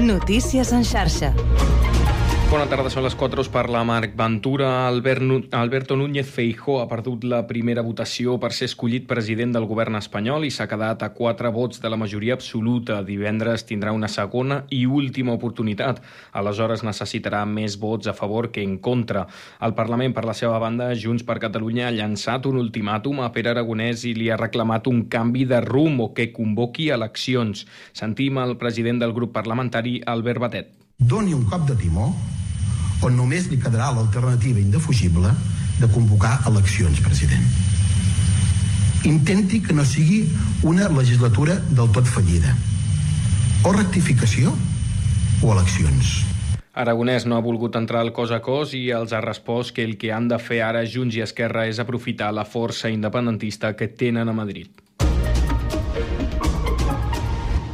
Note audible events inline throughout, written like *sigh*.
Notícies en xarxa. Bona tarda, són les 4, us parla Marc Ventura. Alberto Núñez Feijó ha perdut la primera votació per ser escollit president del govern espanyol i s'ha quedat a 4 vots de la majoria absoluta. Divendres tindrà una segona i última oportunitat. Aleshores necessitarà més vots a favor que en contra. El Parlament, per la seva banda, Junts per Catalunya ha llançat un ultimàtum a Pere Aragonès i li ha reclamat un canvi de rumb o que convoqui eleccions. Sentim el president del grup parlamentari, Albert Batet. doni un cop de timó on només li quedarà l'alternativa indefugible de convocar eleccions, president. Intenti que no sigui una legislatura del tot fallida. O rectificació o eleccions. Aragonès no ha volgut entrar al cos a cos i els ha respost que el que han de fer ara Junts i Esquerra és aprofitar la força independentista que tenen a Madrid.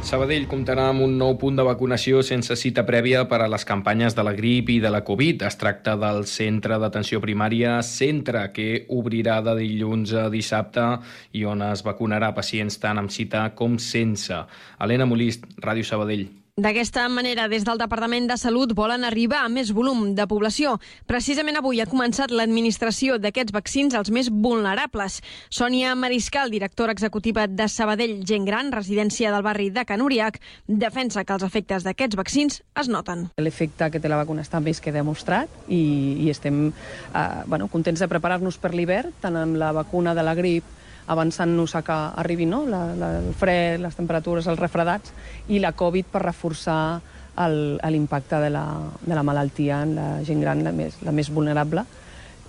Sabadell comptarà amb un nou punt de vacunació sense cita prèvia per a les campanyes de la grip i de la Covid. Es tracta del Centre d'Atenció Primària Centre, que obrirà de dilluns a dissabte i on es vacunarà pacients tant amb cita com sense. Helena Molist, Ràdio Sabadell. D'aquesta manera, des del Departament de Salut volen arribar a més volum de població. Precisament avui ha començat l'administració d'aquests vaccins als més vulnerables. Sònia Mariscal, directora executiva de Sabadell Gent Gran, residència del barri de Can Uriac, defensa que els efectes d'aquests vaccins es noten. L'efecte que té la vacuna està més que demostrat i, i estem eh, bueno, contents de preparar-nos per l'hivern, tant amb la vacuna de la grip avançant-nos a que arribi no? la, la, el fred, les temperatures, els refredats, i la Covid per reforçar l'impacte de, la, de la malaltia en la gent gran, la més, la més vulnerable.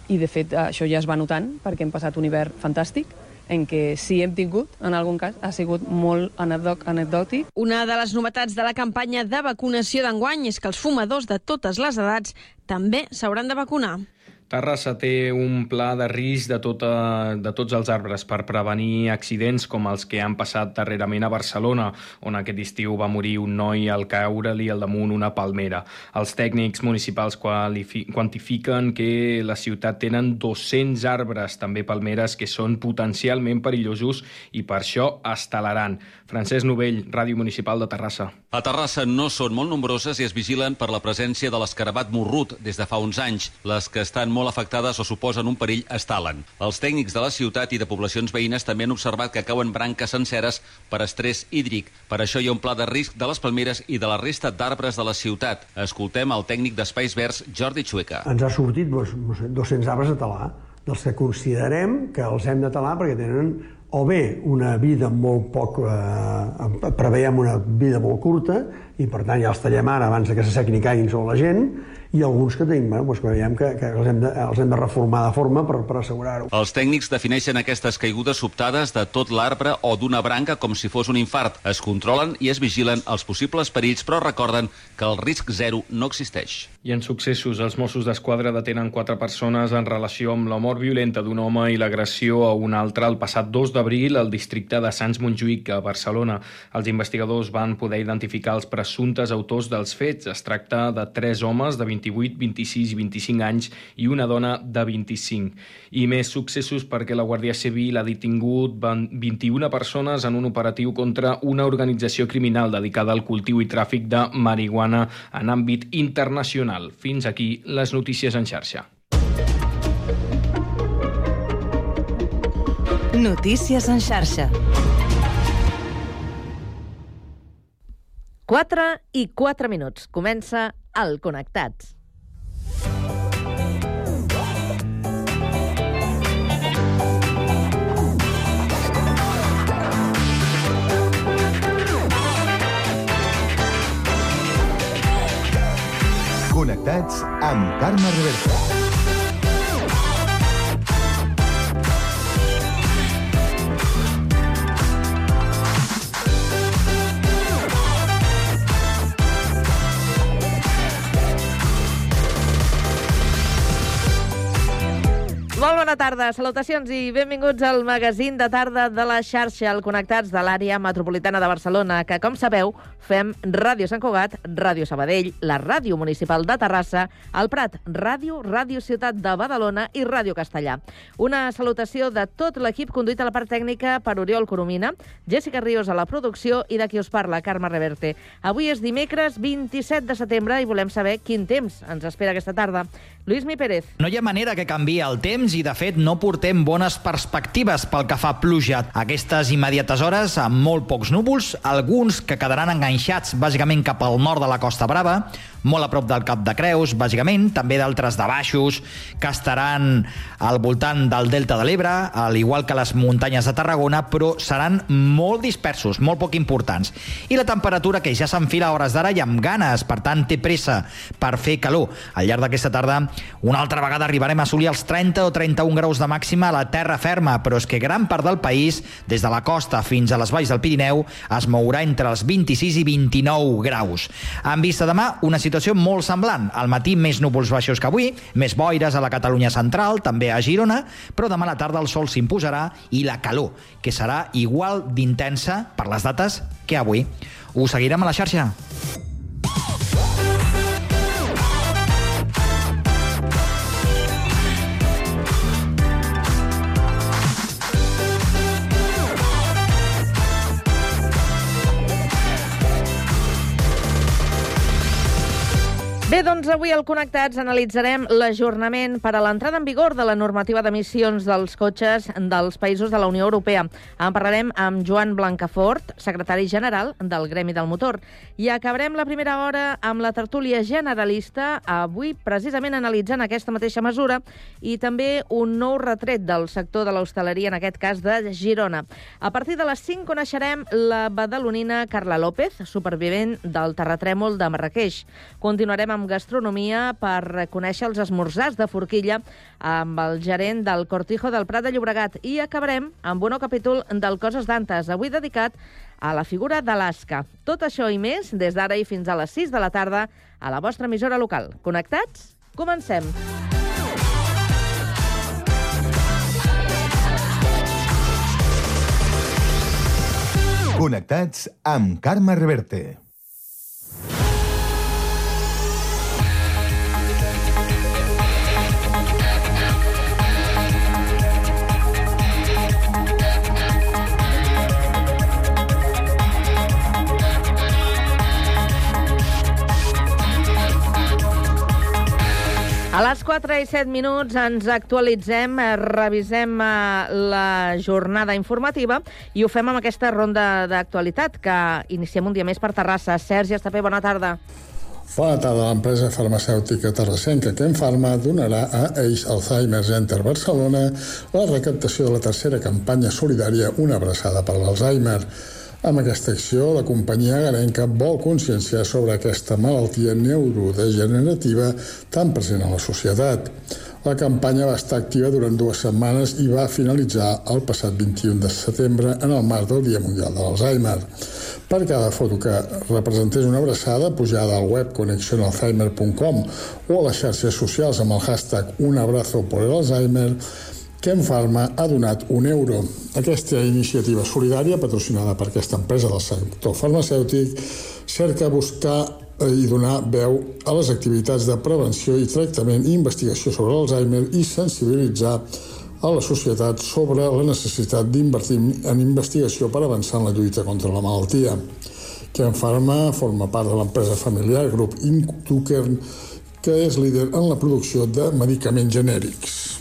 I, de fet, això ja es va notant, perquè hem passat un hivern fantàstic, en què sí hem tingut, en algun cas, ha sigut molt anecdò- anecdòtic, Una de les novetats de la campanya de vacunació d'enguany és que els fumadors de totes les edats també s'hauran de vacunar. Terrassa té un pla de risc de, tota, de tots els arbres per prevenir accidents com els que han passat darrerament a Barcelona, on aquest estiu va morir un noi al caure-li al damunt una palmera. Els tècnics municipals quantifiquen que la ciutat tenen 200 arbres, també palmeres, que són potencialment perillosos i per això es talaran. Francesc Novell, Ràdio Municipal de Terrassa. A Terrassa no són molt nombroses i es vigilen per la presència de l'escarabat morrut des de fa uns anys. Les que estan molt afectades o suposen un perill es talen. Els tècnics de la ciutat i de poblacions veïnes també han observat que cauen branques senceres per estrès hídric. Per això hi ha un pla de risc de les palmeres i de la resta d'arbres de la ciutat. Escoltem el tècnic d'Espais Verds, Jordi Chueca. ens ha sortit doncs, no sé, 200 arbres a talar, dels que considerem que els hem de talar perquè tenen o bé una vida molt poc, eh, preveiem una vida molt curta i per tant ja els tallem ara abans que s'assequin i caiguin sobre la gent i alguns que tenim, bueno, doncs que veiem que, que els, hem de, els hem de reformar de forma per, per assegurar-ho. Els tècnics defineixen aquestes caigudes sobtades de tot l'arbre o d'una branca com si fos un infart. Es controlen i es vigilen els possibles perills, però recorden que el risc zero no existeix. I en successos, els Mossos d'Esquadra detenen quatre persones en relació amb la mort violenta d'un home i l'agressió a un altre el passat 2 d'abril al districte de Sants Montjuïc, a Barcelona. Els investigadors van poder identificar els presumptes autors dels fets. Es tracta de tres homes de 28, 26 i 25 anys i una dona de 25. I més successos perquè la Guàrdia Civil ha detingut 21 persones en un operatiu contra una organització criminal dedicada al cultiu i tràfic de marihuana en àmbit internacional. Fins aquí les notícies en xarxa. Notícies en xarxa. 4 i 4 minuts. Comença el Connectats. Connectats amb Carme Reversa. Molt bona tarda, salutacions i benvinguts al magazín de tarda de la xarxa, al Connectats de l'àrea metropolitana de Barcelona, que, com sabeu, fem Ràdio Sant Cugat, Ràdio Sabadell, la Ràdio Municipal de Terrassa, el Prat, Ràdio, Ràdio Ciutat de Badalona i Ràdio Castellà. Una salutació de tot l'equip conduït a la part tècnica per Oriol Coromina, Jessica Ríos a la producció i de qui us parla, Carme Reverte. Avui és dimecres 27 de setembre i volem saber quin temps ens espera aquesta tarda. Lluís Mi Pérez. No hi ha manera que canvi el temps i, de fet, no portem bones perspectives pel que fa pluja. Aquestes immediates hores, amb molt pocs núvols, alguns que quedaran enganxats bàsicament cap al nord de la Costa Brava, molt a prop del Cap de Creus, bàsicament, també d'altres de baixos que estaran al voltant del Delta de l'Ebre, al igual que les muntanyes de Tarragona, però seran molt dispersos, molt poc importants. I la temperatura que ja s'enfila a hores d'ara i amb ganes, per tant té pressa per fer calor. Al llarg d'aquesta tarda, una altra vegada arribarem a assolir els 30 o 31 graus de màxima a la terra ferma, però és que gran part del país, des de la costa fins a les valls del Pirineu, es mourà entre els 26 i 29 graus. En vista demà, una situació molt semblant. Al matí més núvols baixos que avui, més boires a la Catalunya central, també a Girona, però demà a la tarda el sol s'imposarà i la calor, que serà igual d'intensa per les dates que avui. Us seguirem a la xarxa. Bé, doncs avui al Connectats analitzarem l'ajornament per a l'entrada en vigor de la normativa d'emissions dels cotxes dels països de la Unió Europea. En parlarem amb Joan Blancafort, secretari general del Gremi del Motor. I acabarem la primera hora amb la tertúlia generalista, avui precisament analitzant aquesta mateixa mesura i també un nou retret del sector de l'hostaleria, en aquest cas de Girona. A partir de les 5 coneixerem la badalonina Carla López, supervivent del terratrèmol de Marrakeix. Continuarem amb amb gastronomia per conèixer els esmorzars de forquilla amb el gerent del Cortijo del Prat de Llobregat i acabarem amb un nou capítol del Coses d'Antes, avui dedicat a la figura d'Alaska. Tot això i més des d'ara i fins a les 6 de la tarda a la vostra emissora local. Connectats? Comencem. Connectats amb Carme Reverte. A les 4 i 7 minuts ens actualitzem, eh, revisem eh, la jornada informativa i ho fem amb aquesta ronda d'actualitat que iniciem un dia més per Terrassa. Sergi Estapé, bona tarda. Bona tarda. L'empresa farmacèutica terrassenca Ken Pharma donarà a Eix Alzheimer Center Barcelona la recaptació de la tercera campanya solidària Una abraçada per l'Alzheimer. Amb aquesta acció, la companyia garenca vol conscienciar sobre aquesta malaltia neurodegenerativa tan present a la societat. La campanya va estar activa durant dues setmanes i va finalitzar el passat 21 de setembre en el marc del Dia Mundial de l'Alzheimer. Per cada foto que representés una abraçada, pujada al web connexionalzheimer.com o a les xarxes socials amb el hashtag Un abrazo por el Alzheimer, Ken Pharma ha donat un euro. Aquesta iniciativa solidària, patrocinada per aquesta empresa del sector farmacèutic, cerca buscar i donar veu a les activitats de prevenció i tractament i investigació sobre l'Alzheimer i sensibilitzar a la societat sobre la necessitat d'invertir en investigació per avançar en la lluita contra la malaltia. Ken Pharma forma part de l'empresa familiar Grup Intukern, que és líder en la producció de medicaments genèrics.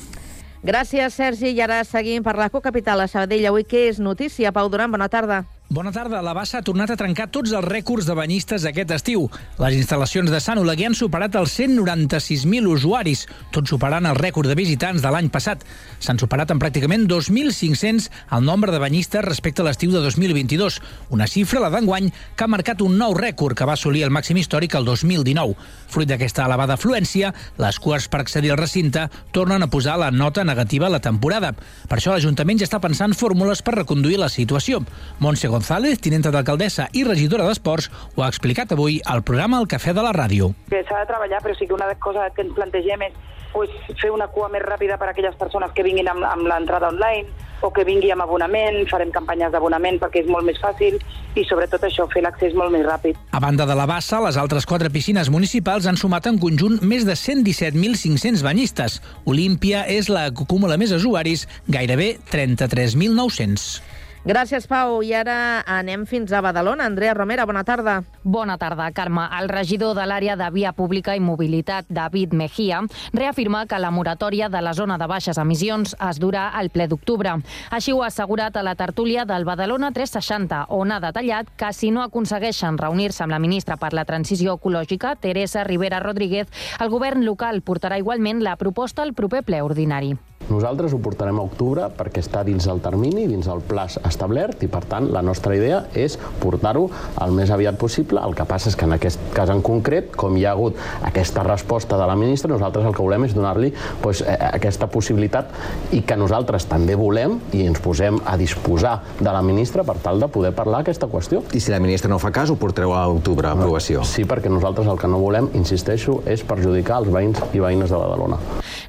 Gràcies, Sergi. I ara seguim per la cocapital a Sabadell. Avui què és notícia? Pau Duran, bona tarda. Bona tarda. La Bassa ha tornat a trencar tots els rècords de banyistes aquest estiu. Les instal·lacions de Sant Oleguer han superat els 196.000 usuaris, tot superant el rècord de visitants de l'any passat. S'han superat en pràcticament 2.500 el nombre de banyistes respecte a l'estiu de 2022, una xifra, la d'enguany, que ha marcat un nou rècord que va assolir el màxim històric el 2019. Fruit d'aquesta elevada afluència, les cues per accedir al recinte tornen a posar la nota negativa a la temporada. Per això l'Ajuntament ja està pensant fórmules per reconduir la situació. Montse González, tinenta d'alcaldessa i regidora d'Esports, ho ha explicat avui al programa El Cafè de la Ràdio. S'ha de treballar, però sí que una de les coses que ens plantegem és pues, fer una cua més ràpida per a aquelles persones que vinguin amb, amb l'entrada online o que vingui amb abonament, farem campanyes d'abonament perquè és molt més fàcil i sobretot això, fer l'accés molt més ràpid. A banda de la Bassa, les altres quatre piscines municipals han sumat en conjunt més de 117.500 banyistes. Olímpia és la que acumula més usuaris, gairebé 33.900. Gràcies, Pau. I ara anem fins a Badalona. Andrea Romera, bona tarda. Bona tarda, Carme. El regidor de l'àrea de Via Pública i Mobilitat, David Mejía, reafirma que la moratòria de la zona de baixes emissions es durà al ple d'octubre. Així ho ha assegurat a la tertúlia del Badalona 360, on ha detallat que si no aconsegueixen reunir-se amb la ministra per la transició ecològica, Teresa Rivera Rodríguez, el govern local portarà igualment la proposta al proper ple ordinari. Nosaltres ho portarem a octubre perquè està dins el termini, dins el plaç establert i, per tant, la nostra idea és portar-ho el més aviat possible. El que passa és que en aquest cas en concret, com hi ha hagut aquesta resposta de la ministra, nosaltres el que volem és donar-li doncs, aquesta possibilitat i que nosaltres també volem i ens posem a disposar de la ministra per tal de poder parlar aquesta qüestió. I si la ministra no fa cas, ho portareu a octubre, a aprovació? Sí, perquè nosaltres el que no volem, insisteixo, és perjudicar els veïns i veïnes de Badalona.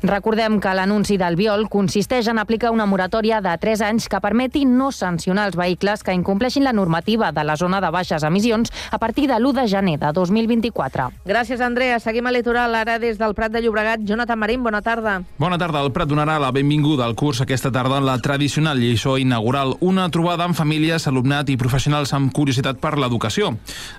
Recordem que l'anunci del Biol consisteix en aplicar una moratòria de 3 anys que permeti no sancionar els vehicles que incompleixin la normativa de la zona de baixes emissions a partir de l'1 de gener de 2024. Gràcies, Andrea. Seguim a Litoral, ara des del Prat de Llobregat. Jonathan Marín, bona tarda. Bona tarda. El Prat donarà la benvinguda al curs aquesta tarda en la tradicional lliçó inaugural, una trobada amb famílies, alumnat i professionals amb curiositat per l'educació.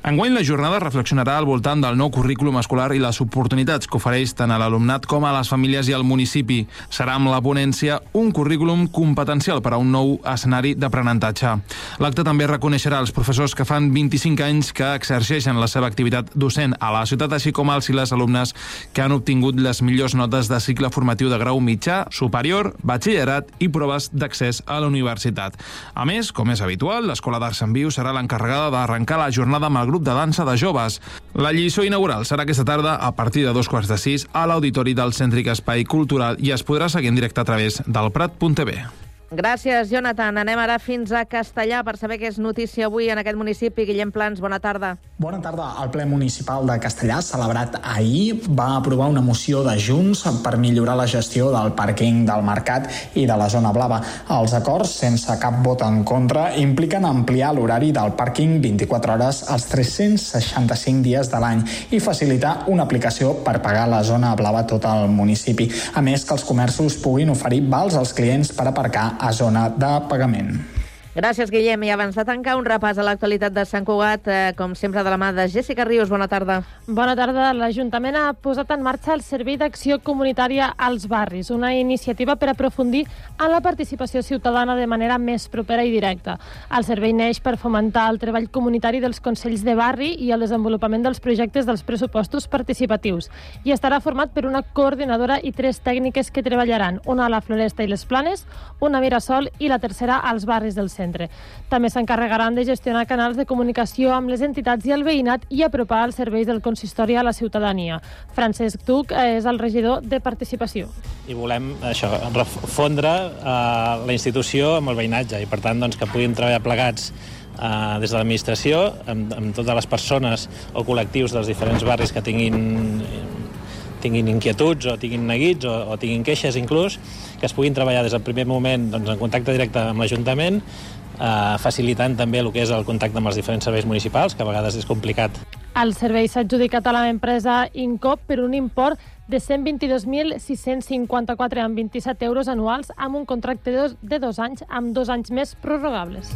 Enguany la jornada reflexionarà al voltant del nou currículum escolar i les oportunitats que ofereix tant a l'alumnat com a les famílies i al municipi. Serà amb la ponència un currículum competencial per a un nou escenari d'aprenentatge. L'acte també reconeixerà els professors que fan 25 anys que exerceixen la seva activitat docent a la ciutat, així com els i les alumnes que han obtingut les millors notes de cicle formatiu de grau mitjà, superior, batxillerat i proves d'accés a la universitat. A més, com és habitual, l'Escola d'Art Sant Viu serà l'encarregada d'arrencar la jornada amb el grup de dansa de joves. La lliçó inaugural serà aquesta tarda a partir de dos quarts de sis a l'auditori del Cèntric Espai Cultural i es podrà seguir en directe a través del Prat.tv. Gràcies, Jonathan. Anem ara fins a Castellà per saber què és notícia avui en aquest municipi. Guillem Plans, bona tarda. Bona tarda. El ple municipal de Castellà, celebrat ahir, va aprovar una moció de Junts per millorar la gestió del pàrquing del mercat i de la zona blava. Els acords, sense cap vot en contra, impliquen ampliar l'horari del pàrquing 24 hores als 365 dies de l'any i facilitar una aplicació per pagar la zona blava tot el municipi. A més, que els comerços puguin oferir vals als clients per aparcar a zona de pagament. Gràcies, Guillem. I abans de tancar, un repàs a l'actualitat de Sant Cugat, eh, com sempre de la mà de Jessica Rius. Bona tarda. Bona tarda. L'Ajuntament ha posat en marxa el Servei d'Acció Comunitària als Barris, una iniciativa per aprofundir en la participació ciutadana de manera més propera i directa. El servei neix per fomentar el treball comunitari dels Consells de Barri i el desenvolupament dels projectes dels pressupostos participatius i estarà format per una coordinadora i tres tècniques que treballaran, una a la Floresta i les Planes, una a Mirasol i la tercera als barris del centre centre. També s'encarregaran de gestionar canals de comunicació amb les entitats i el veïnat i apropar els serveis del consistori a la ciutadania. Francesc Tuc és el regidor de participació. I volem això, refondre eh, la institució amb el veïnatge i per tant doncs, que puguin treballar plegats eh, des de l'administració amb, amb totes les persones o col·lectius dels diferents barris que tinguin tinguin inquietuds o tinguin neguits o, o tinguin queixes inclús, que es puguin treballar des del primer moment doncs, en contacte directe amb l'Ajuntament eh, facilitant també el que és el contacte amb els diferents serveis municipals, que a vegades és complicat. El servei s'ha adjudicat a l'empresa Incop per un import de 122.654 amb 27 euros anuals amb un contracte de dos, anys amb dos anys més prorrogables.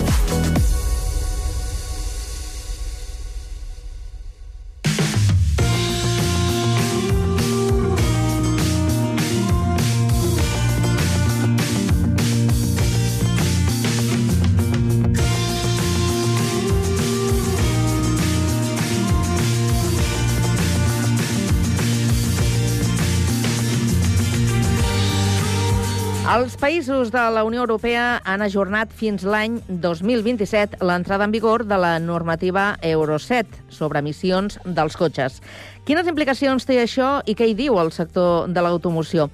Els països de la Unió Europea han ajornat fins l'any 2027 l'entrada en vigor de la normativa Euro 7 sobre emissions dels cotxes. Quines implicacions té això i què hi diu el sector de l'automoció?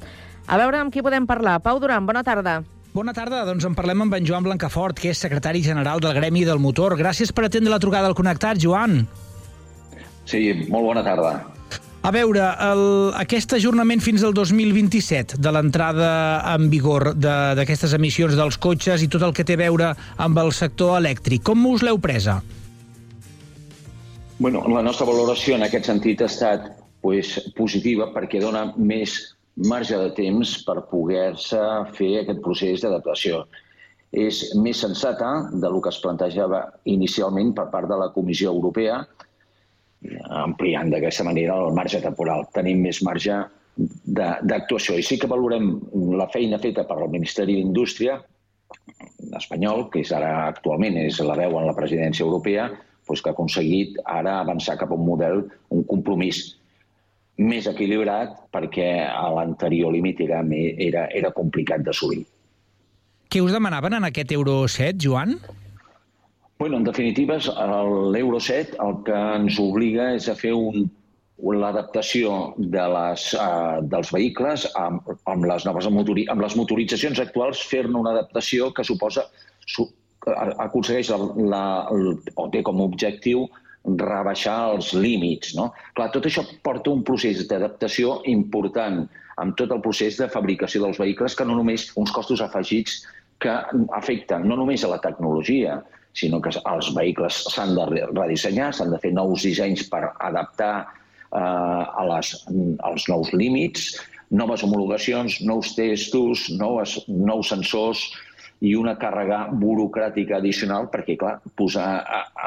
A veure amb qui podem parlar. Pau Duran, bona tarda. Bona tarda, doncs en parlem amb en Joan Blancafort, que és secretari general del Gremi del Motor. Gràcies per atendre la trucada al Connectat, Joan. Sí, molt bona tarda. A veure, el, aquest ajornament fins al 2027 de l'entrada en vigor d'aquestes emissions dels cotxes i tot el que té a veure amb el sector elèctric, com us l'heu presa? Bueno, la nostra valoració en aquest sentit ha estat pues, positiva perquè dona més marge de temps per poder-se fer aquest procés d'adaptació. És més sensata de lo que es plantejava inicialment per part de la Comissió Europea, ampliant d'aquesta manera el marge temporal. Tenim més marge d'actuació. I sí que valorem la feina feta per al Ministeri d'Indústria espanyol, que és ara actualment és la veu en la presidència europea, doncs que ha aconseguit ara avançar cap a un model, un compromís més equilibrat perquè a l'anterior límit era, era, era complicat d'assolir. Què us demanaven en aquest Euro 7, Joan? Bueno, en definitiva, l'Euro 7 el que ens obliga és a fer un, l'adaptació de les, uh, dels vehicles amb, amb, les noves motori, amb les motoritzacions actuals, fer-ne una adaptació que suposa su, aconsegueix la, la, o té com a objectiu rebaixar els límits. No? Clar, tot això porta un procés d'adaptació important amb tot el procés de fabricació dels vehicles, que no només uns costos afegits que afecten no només a la tecnologia, sinó que els vehicles s'han de redissenyar, s'han de fer nous dissenys per adaptar eh, a les, als nous límits, noves homologacions, nous testos, nous, nous sensors i una càrrega burocràtica addicional perquè, clar, posar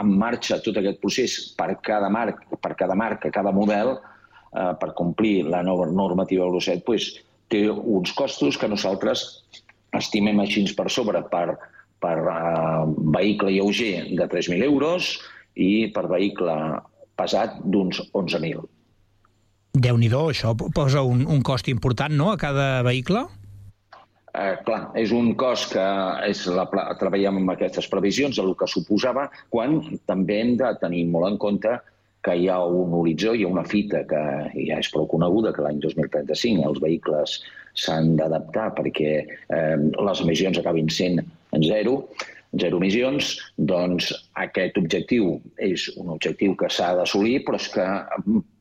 en marxa tot aquest procés per cada, marc, per cada marca, cada model, eh, per complir la nova normativa Euro 7, pues, té uns costos que nosaltres estimem així per sobre per, per uh, vehicle lleuger de 3.000 euros i per vehicle pesat d'uns 11.000. déu nhi això posa un, un cost important, no?, a cada vehicle? Eh, clar, és un cost que és la, treballem amb aquestes previsions, el que suposava, quan també hem de tenir molt en compte que hi ha un horitzó, hi ha una fita que ja és prou coneguda, que l'any 2035 els vehicles s'han d'adaptar perquè eh, les emissions acabin sent en zero, zero emissions, doncs aquest objectiu és un objectiu que s'ha d'assolir, però és que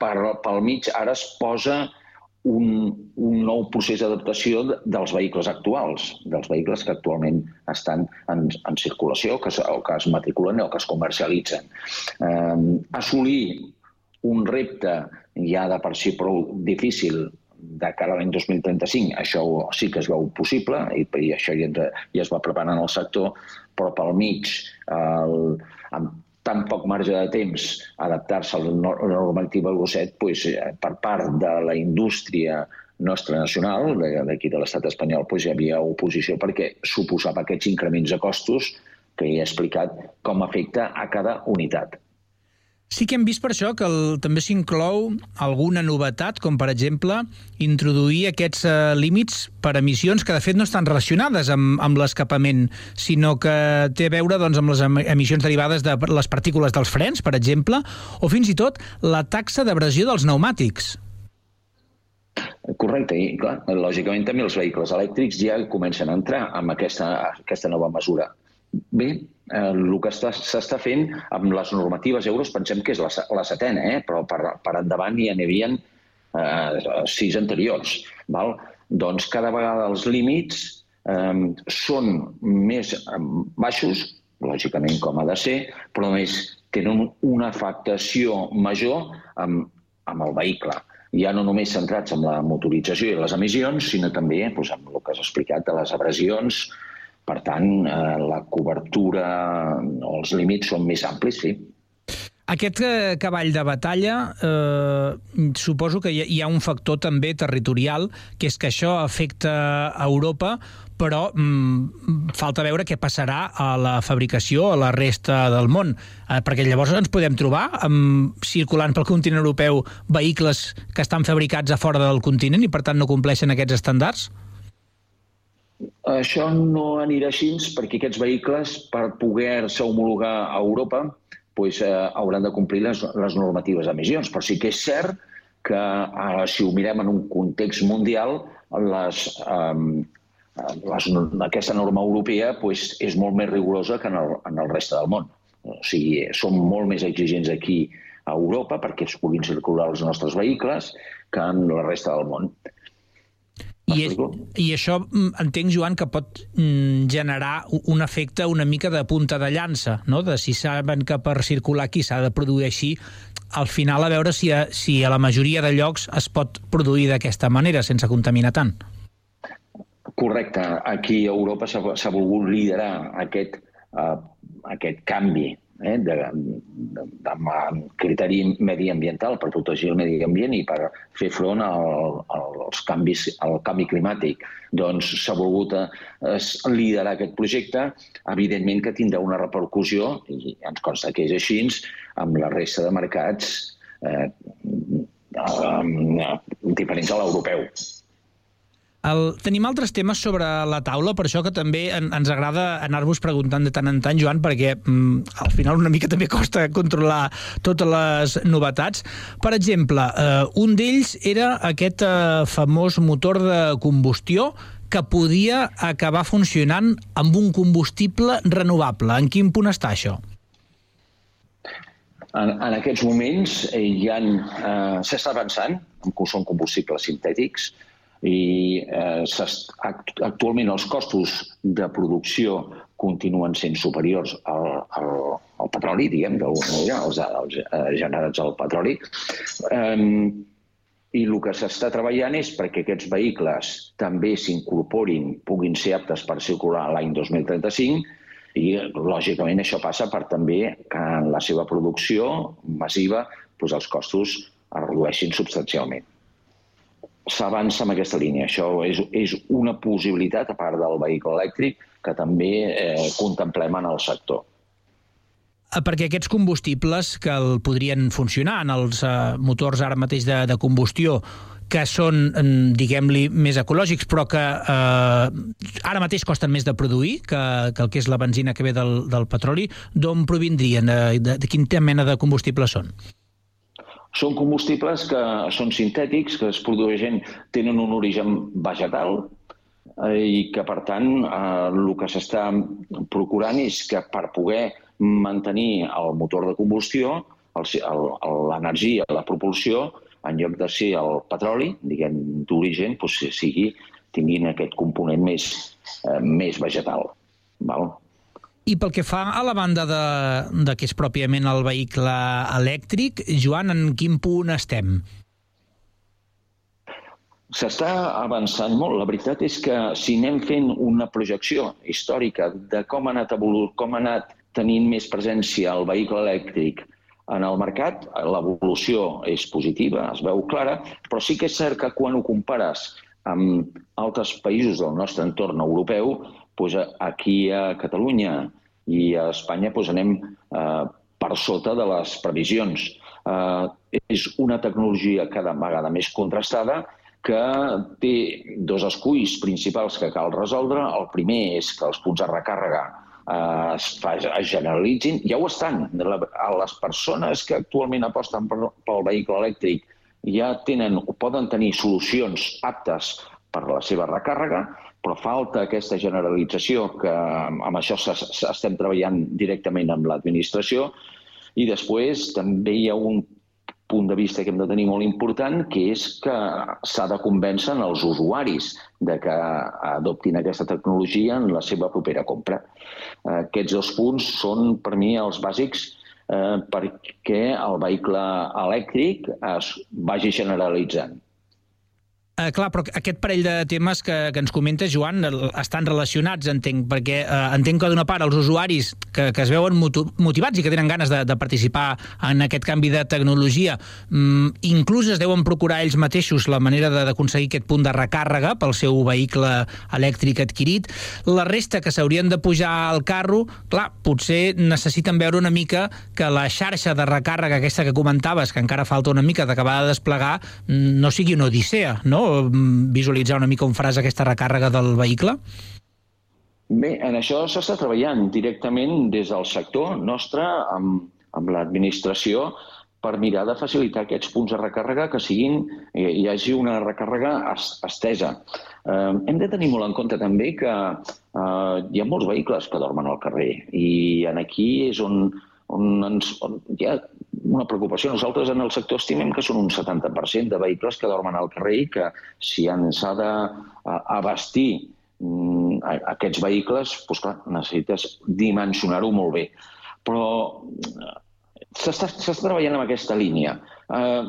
per, pel mig ara es posa un, un nou procés d'adaptació dels vehicles actuals, dels vehicles que actualment estan en, en circulació que, o que es matriculen o que es comercialitzen. Eh, assolir un repte ja de per si prou difícil de cara a l'any 2035, això sí que es veu possible i, i això ja, ja es va preparant el sector, però pel mig, el, amb tan poc marge de temps adaptar-se a la normativa Euro 7, doncs, per part de la indústria nostra nacional, d'aquí de l'estat espanyol, doncs hi havia oposició perquè suposava aquests increments de costos que he explicat com afecta a cada unitat. Sí que hem vist per això que el, també s'inclou alguna novetat, com per exemple introduir aquests eh, límits per emissions que de fet no estan relacionades amb, amb l'escapament, sinó que té a veure doncs, amb les emissions derivades de les partícules dels frens, per exemple, o fins i tot la taxa d'abrasió dels pneumàtics. Correcte, i clar, lògicament també els vehicles elèctrics ja comencen a entrar amb aquesta, aquesta nova mesura. Bé, el que s'està fent amb les normatives euros, pensem que és la, la setena, eh? però per, per endavant hi havia eh, sis anteriors. Val? Doncs cada vegada els límits eh, són més eh, baixos, lògicament com ha de ser, però més tenen una afectació major amb, amb el vehicle ja no només centrats en la motorització i les emissions, sinó també doncs, amb el que has explicat de les abrasions, per tant, eh, la cobertura o els límits són més amplis, sí. Aquest eh, cavall de batalla, eh, suposo que hi ha un factor també territorial, que és que això afecta a Europa, però mm, falta veure què passarà a la fabricació a la resta del món, eh, perquè llavors ens podem trobar amb, circulant pel continent europeu vehicles que estan fabricats a fora del continent i per tant no compleixen aquests estàndards? Això no anirà així perquè aquests vehicles, per poder-se homologar a Europa, pues, eh, hauran de complir les, les normatives d'emissions. Però sí que és cert que, eh, si ho mirem en un context mundial, les, eh, les, aquesta norma europea pues, és molt més rigorosa que en el, en el reste del món. O sigui, som molt més exigents aquí a Europa perquè es puguin circular els nostres vehicles que en la resta del món. I, I això mm, entenc, Joan, que pot mm, generar un efecte una mica de punta de llança, no? de si saben que per circular aquí s'ha de produir així, al final a veure si a, si a la majoria de llocs es pot produir d'aquesta manera, sense contaminar tant. Correcte. Aquí a Europa s'ha volgut liderar aquest, uh, aquest canvi eh, de, de, de, de criteri mediambiental per protegir el medi ambient i per fer front al, als canvis, al canvi climàtic. Doncs s'ha volgut eh, liderar aquest projecte, evidentment que tindrà una repercussió, i ens consta que és així, amb la resta de mercats eh, eh, diferents a l'europeu. El, tenim altres temes sobre la taula, per això que també en, ens agrada anar-vos preguntant de tant en tant, Joan, perquè mm, al final una mica també costa controlar totes les novetats. Per exemple, eh, un d'ells era aquest eh, famós motor de combustió que podia acabar funcionant amb un combustible renovable. En quin punt està això? En, en aquests moments eh, eh, s'està avançant, que són combustibles sintètics, i eh, actualment els costos de producció continuen sent superiors al, al, al petroli, diguem, d'alguna manera, els, els eh, generats al petroli. Eh, I el que s'està treballant és perquè aquests vehicles també s'incorporin, puguin ser aptes per circular l'any 2035, i, lògicament, això passa per també que en la seva producció massiva doncs, els costos es redueixin substancialment s'avança en aquesta línia. Això és, és una possibilitat, a part del vehicle elèctric, que també eh, contemplem en el sector. Eh, perquè aquests combustibles que el podrien funcionar en els eh, motors ara mateix de, de combustió, que són, diguem-li, més ecològics, però que eh, ara mateix costen més de produir que, que el que és la benzina que ve del, del petroli, d'on provindrien? De, de, de quin mena de combustibles són? Són combustibles que són sintètics, que es produeixen, tenen un origen vegetal eh, i que, per tant, eh, el que s'està procurant és que per poder mantenir el motor de combustió, l'energia, la propulsió, en lloc de ser el petroli, diguem, d'origen, doncs, sigui, tinguin aquest component més, eh, més vegetal. Val? I pel que fa a la banda de, de que és pròpiament el vehicle elèctric, Joan, en quin punt estem? S'està avançant molt. La veritat és que si anem fent una projecció històrica de com ha anat, com ha anat tenint més presència el vehicle elèctric en el mercat, l'evolució és positiva, es veu clara, però sí que és cert que quan ho compares amb altres països del nostre entorn europeu, doncs aquí a Catalunya i a Espanya doncs, anem eh, per sota de les previsions. Eh, és una tecnologia cada vegada més contrastada que té dos esculls principals que cal resoldre. El primer és que els punts de recàrrega eh, es, fa, es generalitzin. Ja ho estan. Les persones que actualment aposten pel vehicle elèctric ja tenen poden tenir solucions aptes per a la seva recàrrega, però falta aquesta generalització que amb això estem treballant directament amb l'administració i després també hi ha un punt de vista que hem de tenir molt important, que és que s'ha de convèncer els usuaris de que adoptin aquesta tecnologia en la seva propera compra. Aquests dos punts són, per mi, els bàsics eh, perquè el vehicle elèctric es vagi generalitzant. Uh, clar, però aquest parell de temes que, que ens comenta Joan estan relacionats, entenc, perquè uh, entenc que d'una part els usuaris que, que es veuen motivats i que tenen ganes de, de participar en aquest canvi de tecnologia, um, inclús es deuen procurar ells mateixos la manera d'aconseguir aquest punt de recàrrega pel seu vehicle elèctric adquirit. La resta que s'haurien de pujar al carro, clar, potser necessiten veure una mica que la xarxa de recàrrega aquesta que comentaves, que encara falta una mica d'acabar de desplegar, no sigui una odissea, no? Mm, visualitzar una mica on faràs aquesta recàrrega del vehicle? Bé, en això s'està treballant directament des del sector nostre amb, amb l'administració per mirar de facilitar aquests punts de recàrrega que siguin, eh, hi hagi una recàrrega estesa. Eh, hem de tenir molt en compte també que eh, hi ha molts vehicles que dormen al carrer i en aquí és on, on, ens, on hi ha una preocupació. Nosaltres en el sector estimem que són un 70% de vehicles que dormen al carrer i que si ens ha d'abastir mm, aquests vehicles, doncs clar, necessites dimensionar-ho molt bé. Però s'està treballant en aquesta línia. Eh,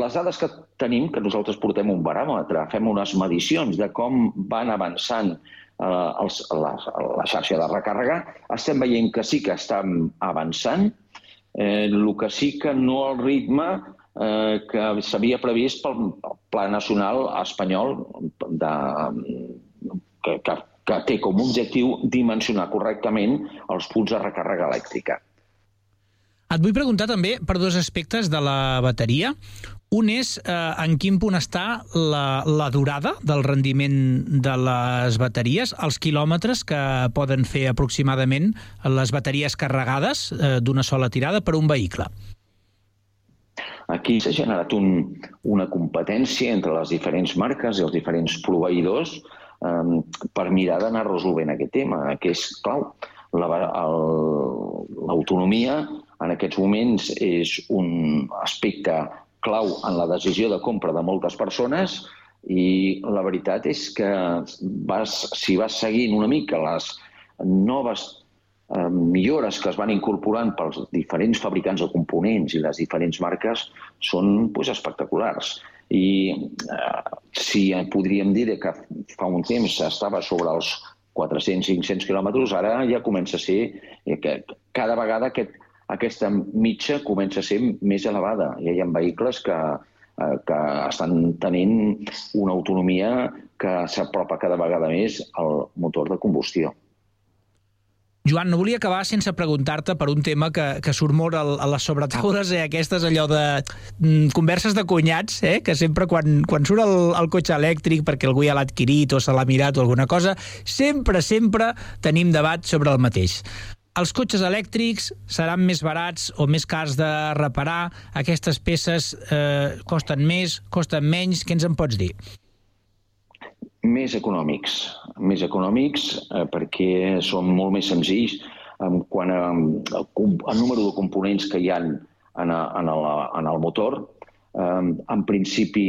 les dades que tenim, que nosaltres portem un baròmetre, fem unes medicions de com van avançant eh, els, la, la xarxa de recàrrega, estem veient que sí que estan avançant, eh, el que sí que no al ritme eh, que s'havia previst pel Pla Nacional Espanyol de, que, que, que té com a objectiu dimensionar correctament els punts de recàrrega elèctrica. Et vull preguntar també per dos aspectes de la bateria. Un és eh, en quin punt està la, la durada del rendiment de les bateries, els quilòmetres que poden fer aproximadament les bateries carregades eh, d'una sola tirada per un vehicle. Aquí s'ha generat un, una competència entre les diferents marques i els diferents proveïdors eh, per mirar d'anar resolvent aquest tema, que és clau. L'autonomia la, en aquests moments és un aspecte clau en la decisió de compra de moltes persones i la veritat és que vas, si vas seguint una mica les noves eh, millores que es van incorporant pels diferents fabricants de components i les diferents marques són pues, espectaculars. I eh, si podríem dir que fa un temps estava sobre els 400-500 quilòmetres, ara ja comença a ser eh, que cada vegada aquest aquesta mitja comença a ser més elevada. Ja hi ha vehicles que, eh, que estan tenint una autonomia que s'apropa cada vegada més al motor de combustió. Joan, no volia acabar sense preguntar-te per un tema que, que surt molt a, les sobretaules, eh, aquestes allò de mm, converses de cunyats, eh, que sempre quan, quan surt el, el cotxe elèctric perquè algú ja l'ha adquirit o se l'ha mirat o alguna cosa, sempre, sempre tenim debat sobre el mateix els cotxes elèctrics seran més barats o més cars de reparar? Aquestes peces eh, costen més, costen menys? Què ens en pots dir? Més econòmics. Més econòmics eh, perquè són molt més senzills en quant a, al, al número de components que hi ha en, en, el, en el motor. Eh, en principi,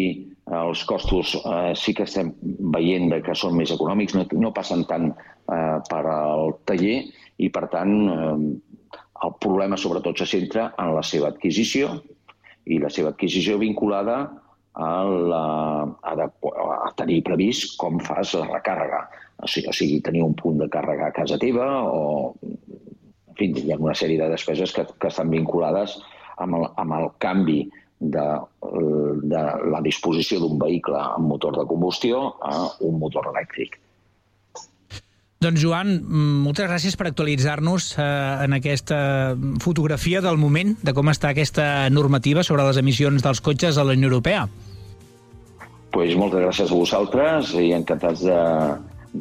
els costos eh, sí que estem veient que són més econòmics, no, no passen tant eh, per al taller i, per tant, eh, el problema sobretot se centra en la seva adquisició i la seva adquisició vinculada a, la, a, de, a tenir previst com fas la recàrrega. O sigui, o sigui, tenir un punt de càrrega a casa teva o... En fi, hi ha una sèrie de despeses que, que estan vinculades amb el, amb el canvi de, de la disposició d'un vehicle amb motor de combustió a un motor elèctric. Doncs Joan, moltes gràcies per actualitzar-nos eh, en aquesta fotografia del moment de com està aquesta normativa sobre les emissions dels cotxes a la Unió Europea. Pues moltes gràcies a vosaltres i encantats de,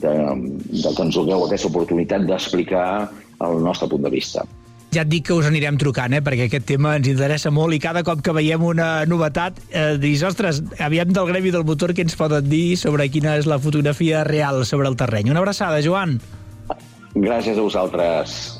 de, de que ens donem aquesta oportunitat d'explicar el nostre punt de vista ja et dic que us anirem trucant, eh, perquè aquest tema ens interessa molt i cada cop que veiem una novetat eh, dius, ostres, aviam del gremi del motor què ens poden dir sobre quina és la fotografia real sobre el terreny. Una abraçada, Joan. Gràcies a vosaltres.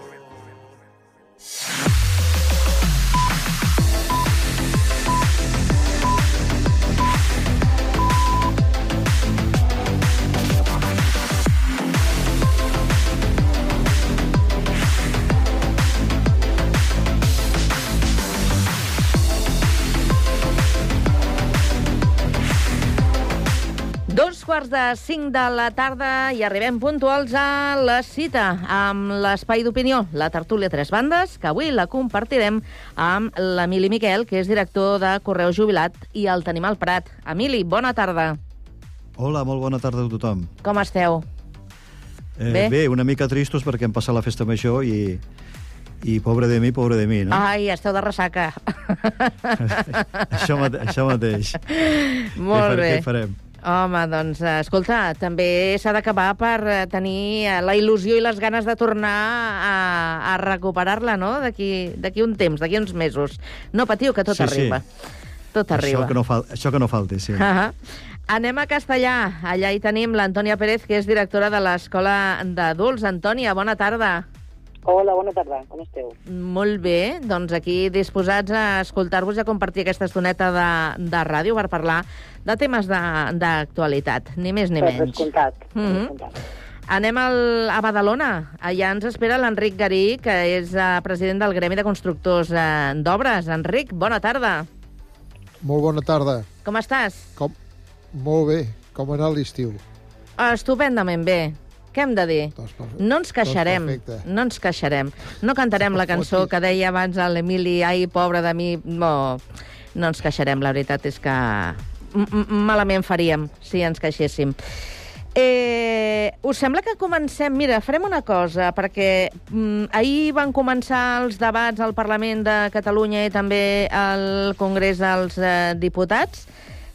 Quarts de cinc de la tarda i arribem puntuals a la cita amb l'Espai d'Opinió, la tertúlia Tres Bandes, que avui la compartirem amb l'Emili Miquel, que és director de Correu Jubilat, i el tenim al Prat. Emili, bona tarda. Hola, molt bona tarda a tothom. Com esteu? Eh, Bé? bé, una mica tristos perquè hem passat la festa major i, i pobre de mi, pobre de mi, no? Ai, esteu de ressaca. *laughs* Això, mate això mateix. Molt què, bé. Què farem? Home, doncs, eh, escolta, també s'ha d'acabar per eh, tenir eh, la il·lusió i les ganes de tornar a, a recuperar-la, no?, d'aquí un temps, d'aquí uns mesos. No patiu, que tot Sí, sí. arriba. Tot arriba. Això que, no fal això que no falti, sí. Ah Anem a Castellà. Allà hi tenim l'Antònia Pérez, que és directora de l'Escola d'Adults. Antònia, bona tarda. Hola, bona tarda. Com esteu? Molt bé, doncs aquí disposats a escoltar-vos i a compartir aquesta estoneta de, de ràdio per parlar de temes de- d'actualitat, ni més ni Per menys. descomptat, per Mhm. descomptat. Anem al, a Badalona. Allà ens espera l'Enric Garí, que és eh, president del Gremi de Constructors eh, d'Obres. Enric, bona tarda. Molt bona tarda. Com estàs? Com... Molt bé. Com ha anat l'estiu? Estupendament bé. Què hem de dir? No ens queixarem, perfecte. no ens queixarem. No cantarem la cançó que deia abans l'Emili, ai, pobre de mi, no, no ens queixarem, la veritat és que malament faríem si ens queixéssim. Eh, us sembla que comencem... Mira, farem una cosa, perquè mm, ahir van començar els debats al Parlament de Catalunya i també al Congrés dels eh, Diputats.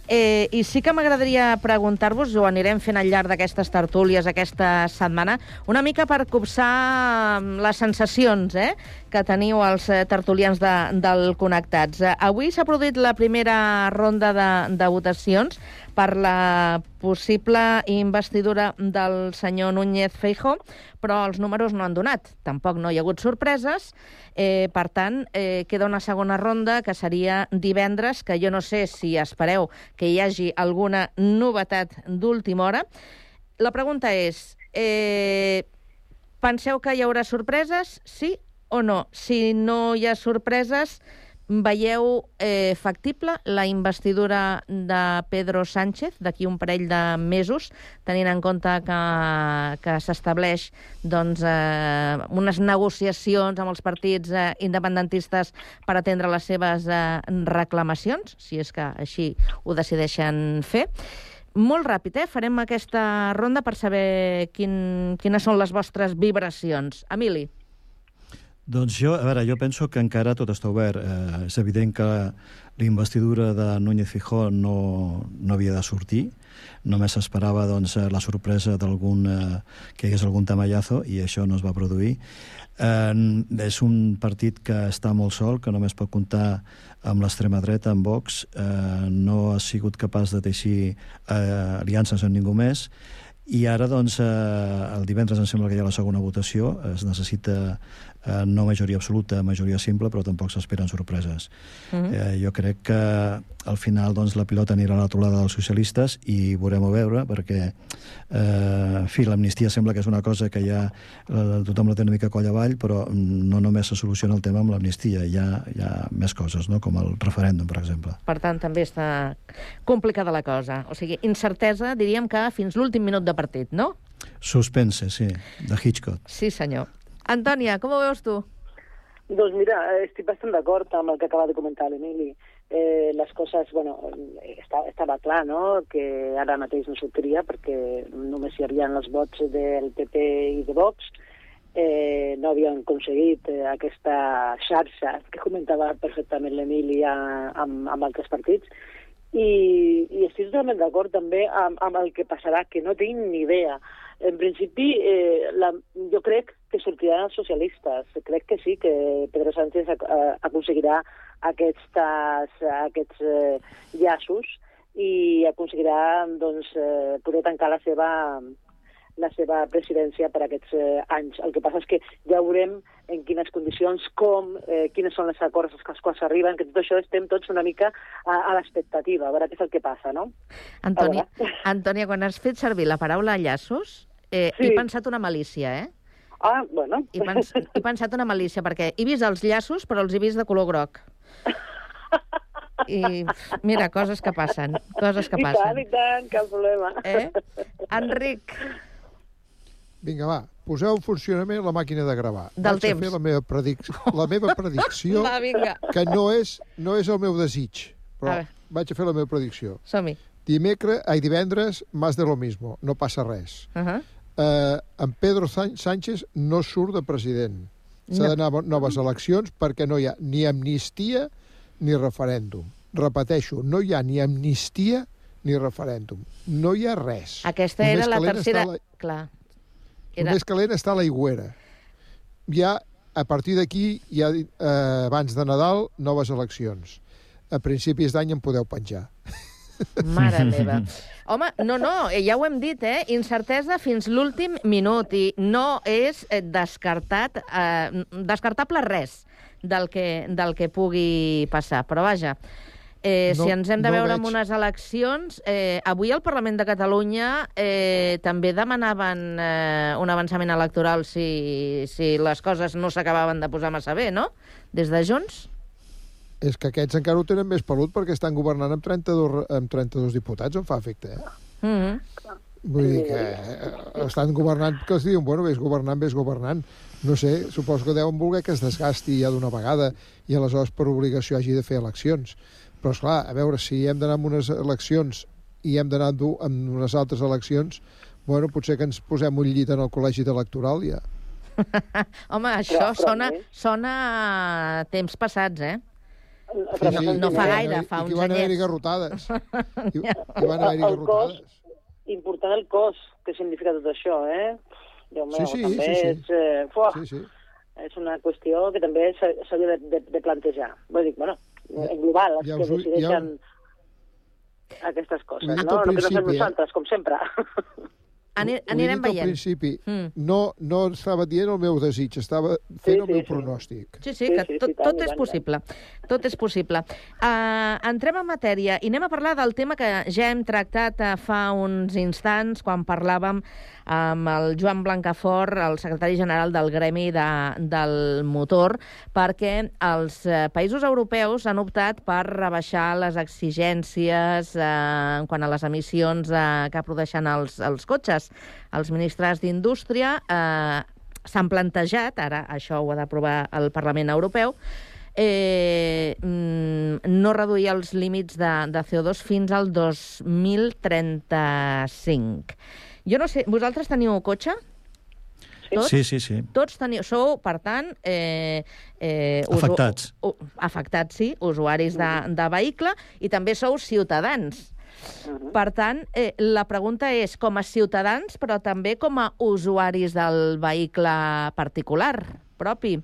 Eh, I sí que m'agradaria preguntar-vos, ho anirem fent al llarg d'aquestes tertúlies aquesta setmana, una mica per copsar mm, les sensacions eh, que teniu els eh, tertulians de, del Connectats. Eh, avui s'ha produït la primera ronda de, de votacions per la possible investidura del senyor Núñez Feijó, però els números no han donat. Tampoc no hi ha hagut sorpreses. Eh, per tant, eh, queda una segona ronda, que seria divendres, que jo no sé si espereu que hi hagi alguna novetat d'última hora. La pregunta és, eh, penseu que hi haurà sorpreses, sí o no? Si no hi ha sorpreses, veieu eh, factible la investidura de Pedro Sánchez d'aquí un parell de mesos, tenint en compte que, que s'estableix doncs, eh, unes negociacions amb els partits eh, independentistes per atendre les seves eh, reclamacions, si és que així ho decideixen fer. Molt ràpid, eh? Farem aquesta ronda per saber quin, quines són les vostres vibracions. Emili. Doncs jo, a veure, jo penso que encara tot està obert. Eh, és evident que la investidura de Núñez Fijó no, no havia de sortir. Només s'esperava doncs, eh, la sorpresa d'algun eh, que hi hagués algun tamallazo i això no es va produir. Eh, és un partit que està molt sol, que només pot comptar amb l'extrema dreta, amb Vox. Eh, no ha sigut capaç de teixir eh, aliances amb ningú més i ara, doncs, eh, el divendres em sembla que hi ha la segona votació. Es necessita eh, no majoria absoluta, majoria simple, però tampoc s'esperen sorpreses. Mhm. eh, jo crec que al final doncs, la pilota anirà a la tolada dels socialistes i veurem a veure, perquè eh, en fi, l'amnistia sembla que és una cosa que ja eh, tothom la té una mica coll avall, però mm, no només se soluciona el tema amb l'amnistia, hi, ha, hi ha més coses, no? com el referèndum, per exemple. Per tant, també està complicada la cosa. O sigui, incertesa, diríem que fins l'últim minut de partit, no? Suspense, sí, de Hitchcock. Sí, senyor. Antònia, com ho veus tu? Doncs mira, eh, estic bastant d'acord amb el que acaba de comentar l'Emili. Eh, les coses, bueno, eh, estava, estava clar, no?, que ara mateix no sortiria perquè només hi havia els vots del PP i de Vox, eh, no havien aconseguit eh, aquesta xarxa que comentava perfectament l'Emili amb, amb altres partits, i, i estic totalment d'acord també amb, amb el que passarà, que no tinc ni idea. En principi, eh, la, jo crec que sortiran els socialistes. Crec que sí, que Pedro Sánchez eh, aconseguirà aquestes, aquests eh, llaços i aconseguirà doncs, eh, poder tancar la seva la seva presidència per aquests eh, anys. El que passa és que ja veurem en quines condicions, com, eh, quines són les acords als quals s'arriben, que tot això estem tots una mica a, a l'expectativa, a veure què és el que passa, no? Antònia, *laughs* Antònia, quan has fet servir la paraula llaços, eh, sí. he pensat una malícia, eh? Ah, bueno. He, pens he pensat una malícia, perquè he vist els llaços, però els he vist de color groc. I mira, coses que passen, coses que I passen. tant, i tant, cap problema. Eh? Enric. Vinga, va, poseu en funcionament la màquina de gravar. Del Vaig temps. a fer la meva, predic... la meva predicció, *laughs* Va, vinga. que no és, no és el meu desig, A però veure. vaig a fer la meva predicció. Som-hi. Dimecres, ai, divendres, más de lo mismo, no passa res. Uh -huh. Eh, en Pedro San- Sánchez no surt de president. S'ha No. d'anar a noves eleccions perquè no hi ha ni amnistia ni referèndum. Repeteixo, no hi ha ni amnistia ni referèndum. No hi ha res. Aquesta Només era la tercera... la- Clar. Era... Només calent està la aigüera. Ja, a partir d'aquí, ja, eh, abans de Nadal, noves eleccions. A principis d'any en podeu penjar. Mare meva. *laughs* Home, no, no, eh, ja ho hem dit, eh? Incertesa fins l'últim minut i no és eh, descartat, eh, descartable res del que, del que pugui passar. Però vaja, eh, No- si ens hem de no veure veig. en unes eleccions, eh, avui al Parlament de Catalunya eh, també demanaven eh, un avançament electoral si, si les coses no s'acabaven de posar massa bé, no? Des de Junts? És que aquests encara ho tenen més pelut perquè estan governant amb 32, amb 32 diputats, em fa efecte, eh? Mm -hmm. Vull dir que eh, estan governant, que els diuen, bueno, vés governant, vés governant. No sé, suposo que deuen voler que es desgasti ja d'una vegada i aleshores per obligació hagi de fer eleccions. Però, és clar, a veure, si hem d'anar amb unes eleccions i hem d'anar amb unes altres eleccions, bueno, potser que ens posem un llit en el col·legi electoral ja. *laughs* Home, això Però- però sona, bé. sona a temps passats, eh? Però no, sí, no i fa gaire, fa i que uns van haver-hi garrotades. *laughs* I, i van haver-hi garrotades. important el cos que significa tot això, eh? Déu meu, Sí, sí, també sí, sí. és... Eh, fuà, Sí, sí. és una qüestió que també s'ha- s'hauria de, de, de plantejar. Vull dir, bueno, en global, els ja que us ho- decideixen aquestes coses, no? El que no fem eh? nosaltres, com sempre. Ani Ho he anirem dit al veient. principi, Mm. no, no estava dient el meu desig, estava fent el sí, meu sí. pronòstic. Sí, sí, que sí, sí, tot, tot és possible. Tot és possible. Uh, entrem en matèria i anem a parlar del tema que ja hem tractat uh, fa uns instants quan parlàvem amb el Joan Blancafort, el secretari general del Gremi de, del Motor, perquè els uh, països europeus han optat per rebaixar les exigències en quant a les emissions uh, que produeixen els, els cotxes. Els ministres d'Indústria eh, s'han plantejat, ara això ho ha d'aprovar el Parlament Europeu, eh, mm, no reduir els límits de, de CO2 fins al 2035. Jo no sé, vosaltres teniu cotxe? Tots? Sí, sí, sí. Tots teniu, sou, per tant... Eh, eh, usu- Afectats. U, afectats, sí, usuaris de, de vehicle, i també sou ciutadans. Per tant, eh, la pregunta és, com a ciutadans, però també com a usuaris del vehicle particular propi,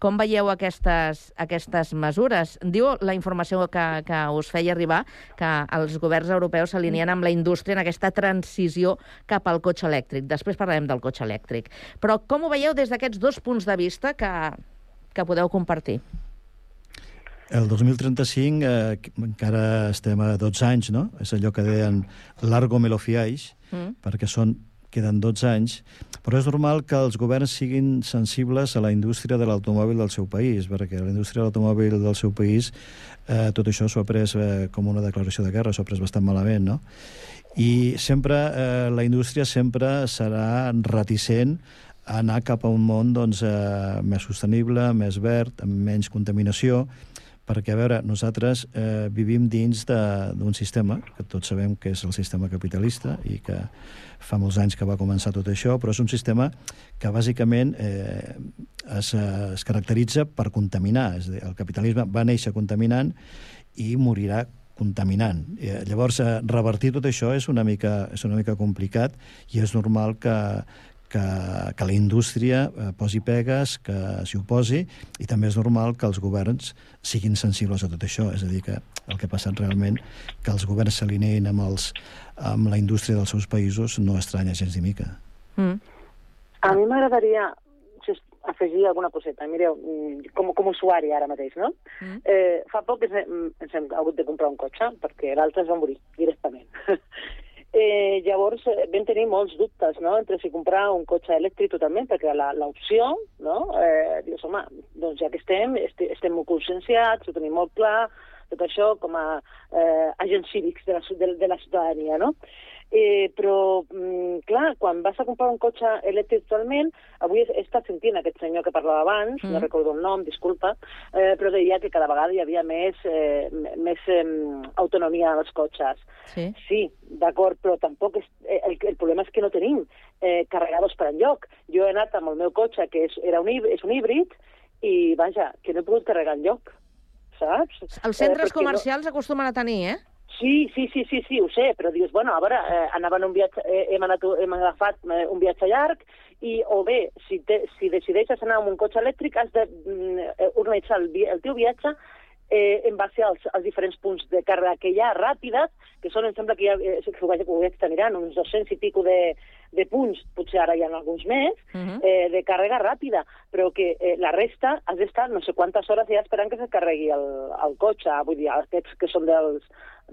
com veieu aquestes, aquestes mesures? Diu la informació que, que us feia arribar que els governs europeus s'alineen amb la indústria en aquesta transició cap al cotxe elèctric. Després parlarem del cotxe elèctric. Però com ho veieu des d'aquests dos punts de vista que, que podeu compartir? El 2035 eh, encara estem a 12 anys, no? És allò que deien largo me lo fiáis, Mm. perquè són, queden 12 anys, però és normal que els governs siguin sensibles a la indústria de l'automòbil del seu país, perquè la indústria de l'automòbil del seu país, eh, tot això s'ho ha pres eh, com una declaració de guerra, s'ho ha pres bastant malament, no? I sempre, eh, la indústria sempre serà reticent a anar cap a un món doncs, eh, més sostenible, més verd, amb menys contaminació, perquè, a veure, nosaltres eh, vivim dins d'un sistema, que tots sabem que és el sistema capitalista i que fa molts anys que va començar tot això, però és un sistema que bàsicament eh, es, eh, es caracteritza per contaminar. És dir, el capitalisme va néixer contaminant i morirà contaminant. Eh, llavors, eh, revertir tot això és una mica, és una mica complicat i és normal que, que, que la indústria eh, posi pegues, que s'hi oposi, i també és normal que els governs siguin sensibles a tot això. És a dir, que el que ha passat realment, que els governs s'alineïn amb, els, amb la indústria dels seus països, no estranya gens ni mica. Mm. A mi m'agradaria afegir alguna coseta. Mireu, mm, com, com a usuari ara mateix, no? Mm. Eh, fa poc ens hem, ens hem hagut de comprar un cotxe perquè l'altre es va morir directament. *laughs* eh, llavors eh, vam tenir molts dubtes no? entre si comprar un cotxe elèctric totalment, perquè l'opció, no? eh, dius, home, doncs ja que estem, este, estem molt conscienciats, ho tenim molt clar, tot això com a eh, agents cívics de la, de, de la ciutadania, no? Eh, però, mm, clar, quan vas a comprar un cotxe elèctric totalment, avui he estat sentint aquest senyor que parlava abans, mm. no recordo el nom, disculpa, eh, però deia que cada vegada hi havia més, eh, més eh, autonomia als cotxes. Sí. Sí, d'acord, però tampoc és, eh, el, el problema és que no tenim eh, carregadors per enlloc. Jo he anat amb el meu cotxe, que és, era un, és un híbrid, i, vaja, que no he pogut carregar enlloc, saps? Els centres Eh, comercials acostumen a tenir, eh? Sí, sí, sí, sí, sí, ho sé, però dius, bueno, a veure, eh, anava en un viatge, eh, hem, anat, hem agafat eh, un viatge llarg i, o bé, si, te, si decideixes anar amb un cotxe elèctric, has de mm, eh, organitzar el, el teu viatge eh, en base als, als diferents punts de càrrega que hi ha ràpides, que són, em sembla que ha, eh, que ho vaig, ho vaig mirant, uns 200 i pico de, de punts, potser ara hi ha alguns més, Mhm. eh, de càrrega ràpida, però que eh, la resta has d'estar no sé quantes hores ja esperant que se carregui el, el cotxe. Vull dir, aquests que són dels,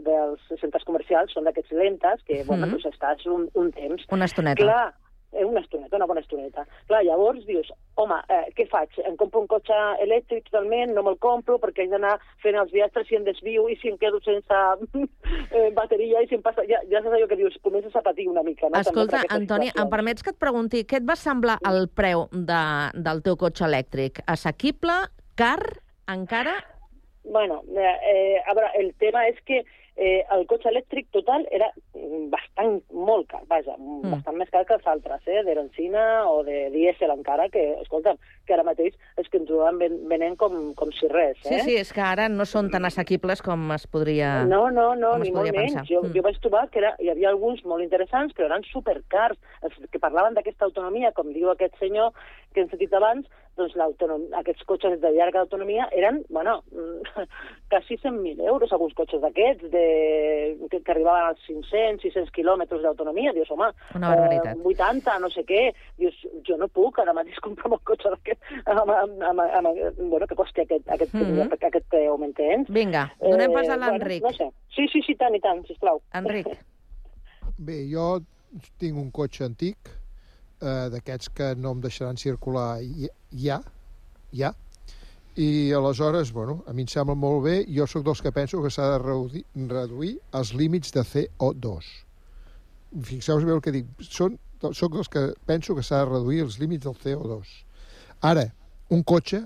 dels centres comercials són d'aquests lentes, que, bueno, Mhm. doncs estàs un, un temps. Una estoneta. Clar, eh, una estoneta, una bona estoneta. Clar, llavors dius, home, eh, què faig? Em compro un cotxe elèctric totalment, no me'l compro perquè haig d'anar fent els viatges si em desvio i si em quedo sense *laughs* eh, bateria i si em passa... Ja, ja saps allò que dius, comences a patir una mica, no? Escolta, Antoni, em situacions. permets que et pregunti, què et va semblar el preu de, del teu cotxe elèctric? Assequible? Car? Encara? Bueno, eh, eh, a veure, el tema és que eh, el cotxe elèctric total era mm, bastant, molt car, vaja, mm. bastant més car que els altres, eh, de benzina o de dièsel encara, que, escolta, que ara mateix és que ens ho van ven venent com, com si res, eh? Sí, sí, és que ara no són tan assequibles com es podria... No, no, no, ni molt menys. Jo, Mm. jo vaig trobar que era, hi havia alguns molt interessants, però eren supercars, que parlaven d'aquesta autonomia, com diu aquest senyor que hem sentit abans, doncs aquests cotxes de llarga autonomia eren, bueno, *laughs* quasi 100.000 euros, alguns cotxes d'aquests, de, que, que arribaven als 500, 600 quilòmetres d'autonomia. Dius, home, Una. Eh, 80, no sé què. Dius, jo no puc ara mateix *laughs* comprar un cotxe d'aquest, amb, amb, amb, amb, bueno, que costi aquest, aquest, mm. -hmm. aquest preu, m'entens? Vinga, donem pas a l'Enric. Bueno, no sé. Sí, sí, sí, tant i tant, sisplau. Enric. *laughs* Bé, jo tinc un cotxe antic, eh, d'aquests que no em deixaran circular ja, ja, ja, i aleshores, bueno, a mi em sembla molt bé, jo sóc dels que penso que s'ha de reduir, reduir els límits de CO2. Fixeu-vos bé el que dic, Són, sóc dels que penso que s'ha de reduir els límits del CO2. Ara, un cotxe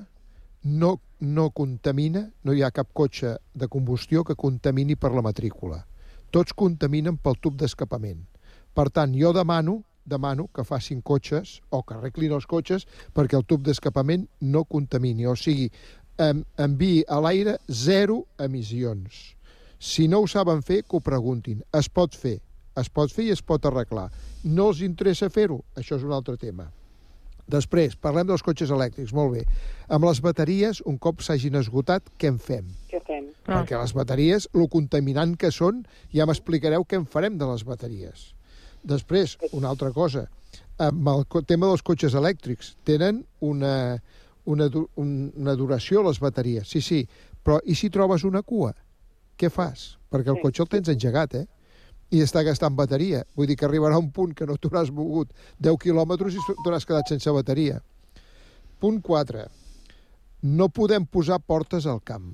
no, no contamina, no hi ha cap cotxe de combustió que contamini per la matrícula. Tots contaminen pel tub d'escapament. Per tant, jo demano demano que facin cotxes o que arreglin els cotxes perquè el tub d'escapament no contamini, o sigui, enviï a l'aire zero emissions. Si no ho saben fer, que ho preguntin. Es pot fer, es pot fer i es pot arreglar. No els interessa fer-ho? Això és un altre tema. Després, parlem dels cotxes elèctrics, molt bé. Amb les bateries, un cop s'hagin esgotat, què en fem? Què fem? Perquè les bateries, lo contaminant que són, ja m'explicareu què en farem de les bateries. Després, una altra cosa, amb el tema dels cotxes elèctrics, tenen una, una, una duració les bateries, sí, sí, però i si trobes una cua? Què fas? Perquè el Sí. cotxe el tens engegat, eh? I està gastant bateria. Vull dir que arribarà un punt que no t'hauràs mogut 10 quilòmetres i t'hauràs quedat sense bateria. Punt 4. No podem posar portes al camp.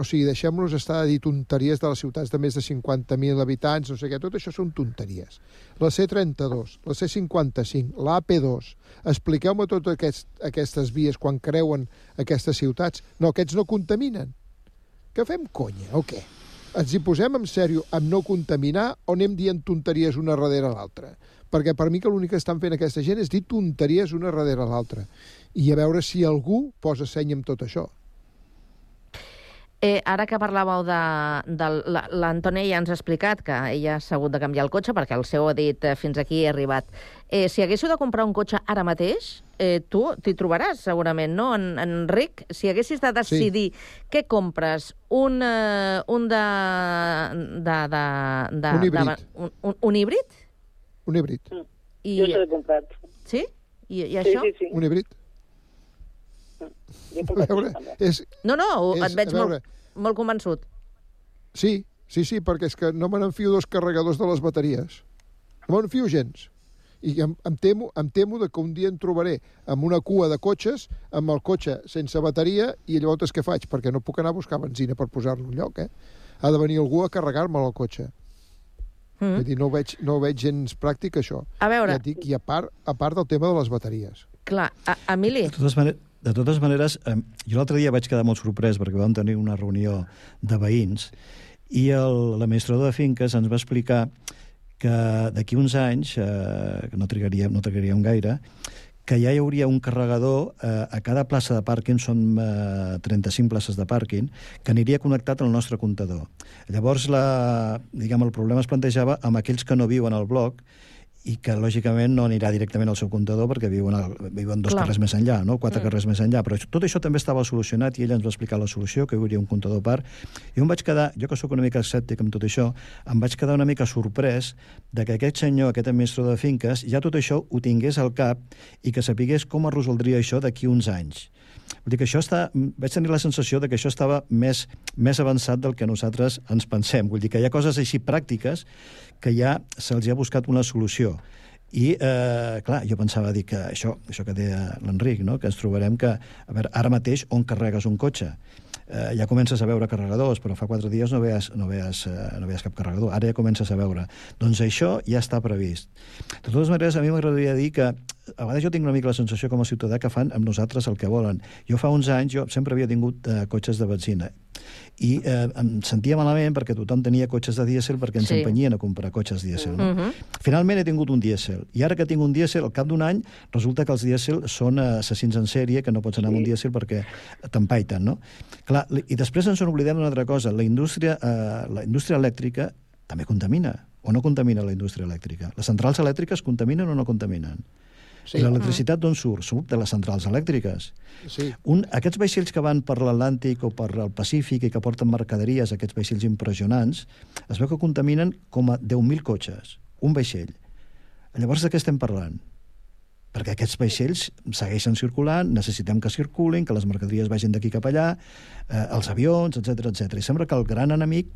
O sigui, deixem-los estar a dir tonteries de les ciutats de més de 50.000 habitants, no sé què, tot això són tonteries. La C32, la C55, la AP2, expliqueu-me totes aquest, aquestes vies quan creuen aquestes ciutats. No, aquests no contaminen. Que fem conya, o què? Ens hi posem en sèrio amb no contaminar o anem dient tonteries una darrere l'altra? Perquè per mi que l'únic que estan fent aquesta gent és dir tonteries una darrere l'altra. I a veure si algú posa seny amb tot això. Eh, ara que parlàveu de, de la- l'Antònia ja ens ha explicat que ella s'ha hagut de canviar el cotxe perquè el seu ha dit eh, fins aquí he arribat. Eh, si haguéssiu de comprar un cotxe ara mateix, eh, tu t'hi trobaràs segurament, no, en, Enric? Si haguessis de decidir sí. què compres, un, eh, un de... de, de, de Un híbrid. De, un, un, un híbrid? Un híbrid. I... Jo se l'he comprat. Sí? I, i Sí, això? sí, sí. Un híbrid? Jo A veure, és... No, no, és- et veig veure, molt, molt convençut. Sí, sí, sí, perquè és que no me n'enfio dos carregadors de les bateries. No me n'enfio gens. I em, em, temo, em temo de que un dia em trobaré amb una cua de cotxes, amb el cotxe sense bateria, i llavors què faig? Perquè no puc anar a buscar benzina per posar-lo en lloc, eh? Ha de venir algú a carregar-me el cotxe. Mm. Vull dir, no ho, veig, no ho veig gens pràctic, això. A veure- Ja et dic, I a part, a part del tema de les bateries. Clar, a, Emili, De totes, maneres, de totes maneres, eh, jo l'altre dia vaig quedar molt sorprès perquè vam tenir una reunió de veïns i l'administrador de finques ens va explicar que d'aquí uns anys, eh, que no trigaríem, no trigaríem gaire, que ja hi hauria un carregador eh, a cada plaça de pàrquing, són eh, 35 places de pàrquing, que aniria connectat al nostre comptador. Llavors, la, diguem, el problema es plantejava amb aquells que no viuen al bloc i que, lògicament, no anirà directament al seu comptador perquè viuen, al, viuen dos Clar. carrers més enllà, no? quatre Mm. carrers més enllà. Però tot això també estava solucionat i ell ens va explicar la solució, que hi hauria un comptador part. I em vaig quedar, jo que sóc una mica escèptic amb tot això, em vaig quedar una mica sorprès de que aquest senyor, aquest administrador de finques, ja tot això ho tingués al cap i que sapigués com es resoldria això d'aquí uns anys. Vull dir que això està... Vaig tenir la sensació de que això estava més, més avançat del que nosaltres ens pensem. Vull dir que hi ha coses així pràctiques que ja se'ls ha buscat una solució. I, eh, clar, jo pensava dir que això, això que deia l'Enric, no? que ens trobarem que, a veure, ara mateix on carregues un cotxe? Eh, ja comences a veure carregadors, però fa quatre dies no veies, no veies, eh, no veies cap carregador. Ara ja comences a veure. Doncs això ja està previst. De totes maneres, a mi m'agradaria dir que a vegades jo tinc una mica la sensació com a ciutadà que fan amb nosaltres el que volen. Jo fa uns anys jo sempre havia tingut eh, cotxes de benzina i eh, em sentia malament perquè tothom tenia cotxes de dièsel perquè ens Sí. sí. empenyien a comprar cotxes dièsel. No? Mhm. Finalment he tingut un dièsel. I ara que tinc un dièsel, al cap d'un any, resulta que els dièsel són assassins en sèrie, que no pots anar amb un dièsel perquè t'empaiten, no? Clar, i després ens en oblidem d'una altra cosa. La indústria, eh, la indústria elèctrica també contamina. O no contamina la indústria elèctrica? Les centrals elèctriques contaminen o no contaminen? Sí. L'electricitat d'on surt? Surt de les centrals elèctriques. Sí. Un, aquests vaixells que van per l'Atlàntic o per el Pacífic i que porten mercaderies, aquests vaixells impressionants, es veu que contaminen com a 10.000 cotxes, un vaixell. Llavors de què estem parlant? Perquè aquests vaixells segueixen circulant, necessitem que circulin, que les mercaderies vagin d'aquí cap allà, eh, els avions, etc etc. I sembla que el gran enemic,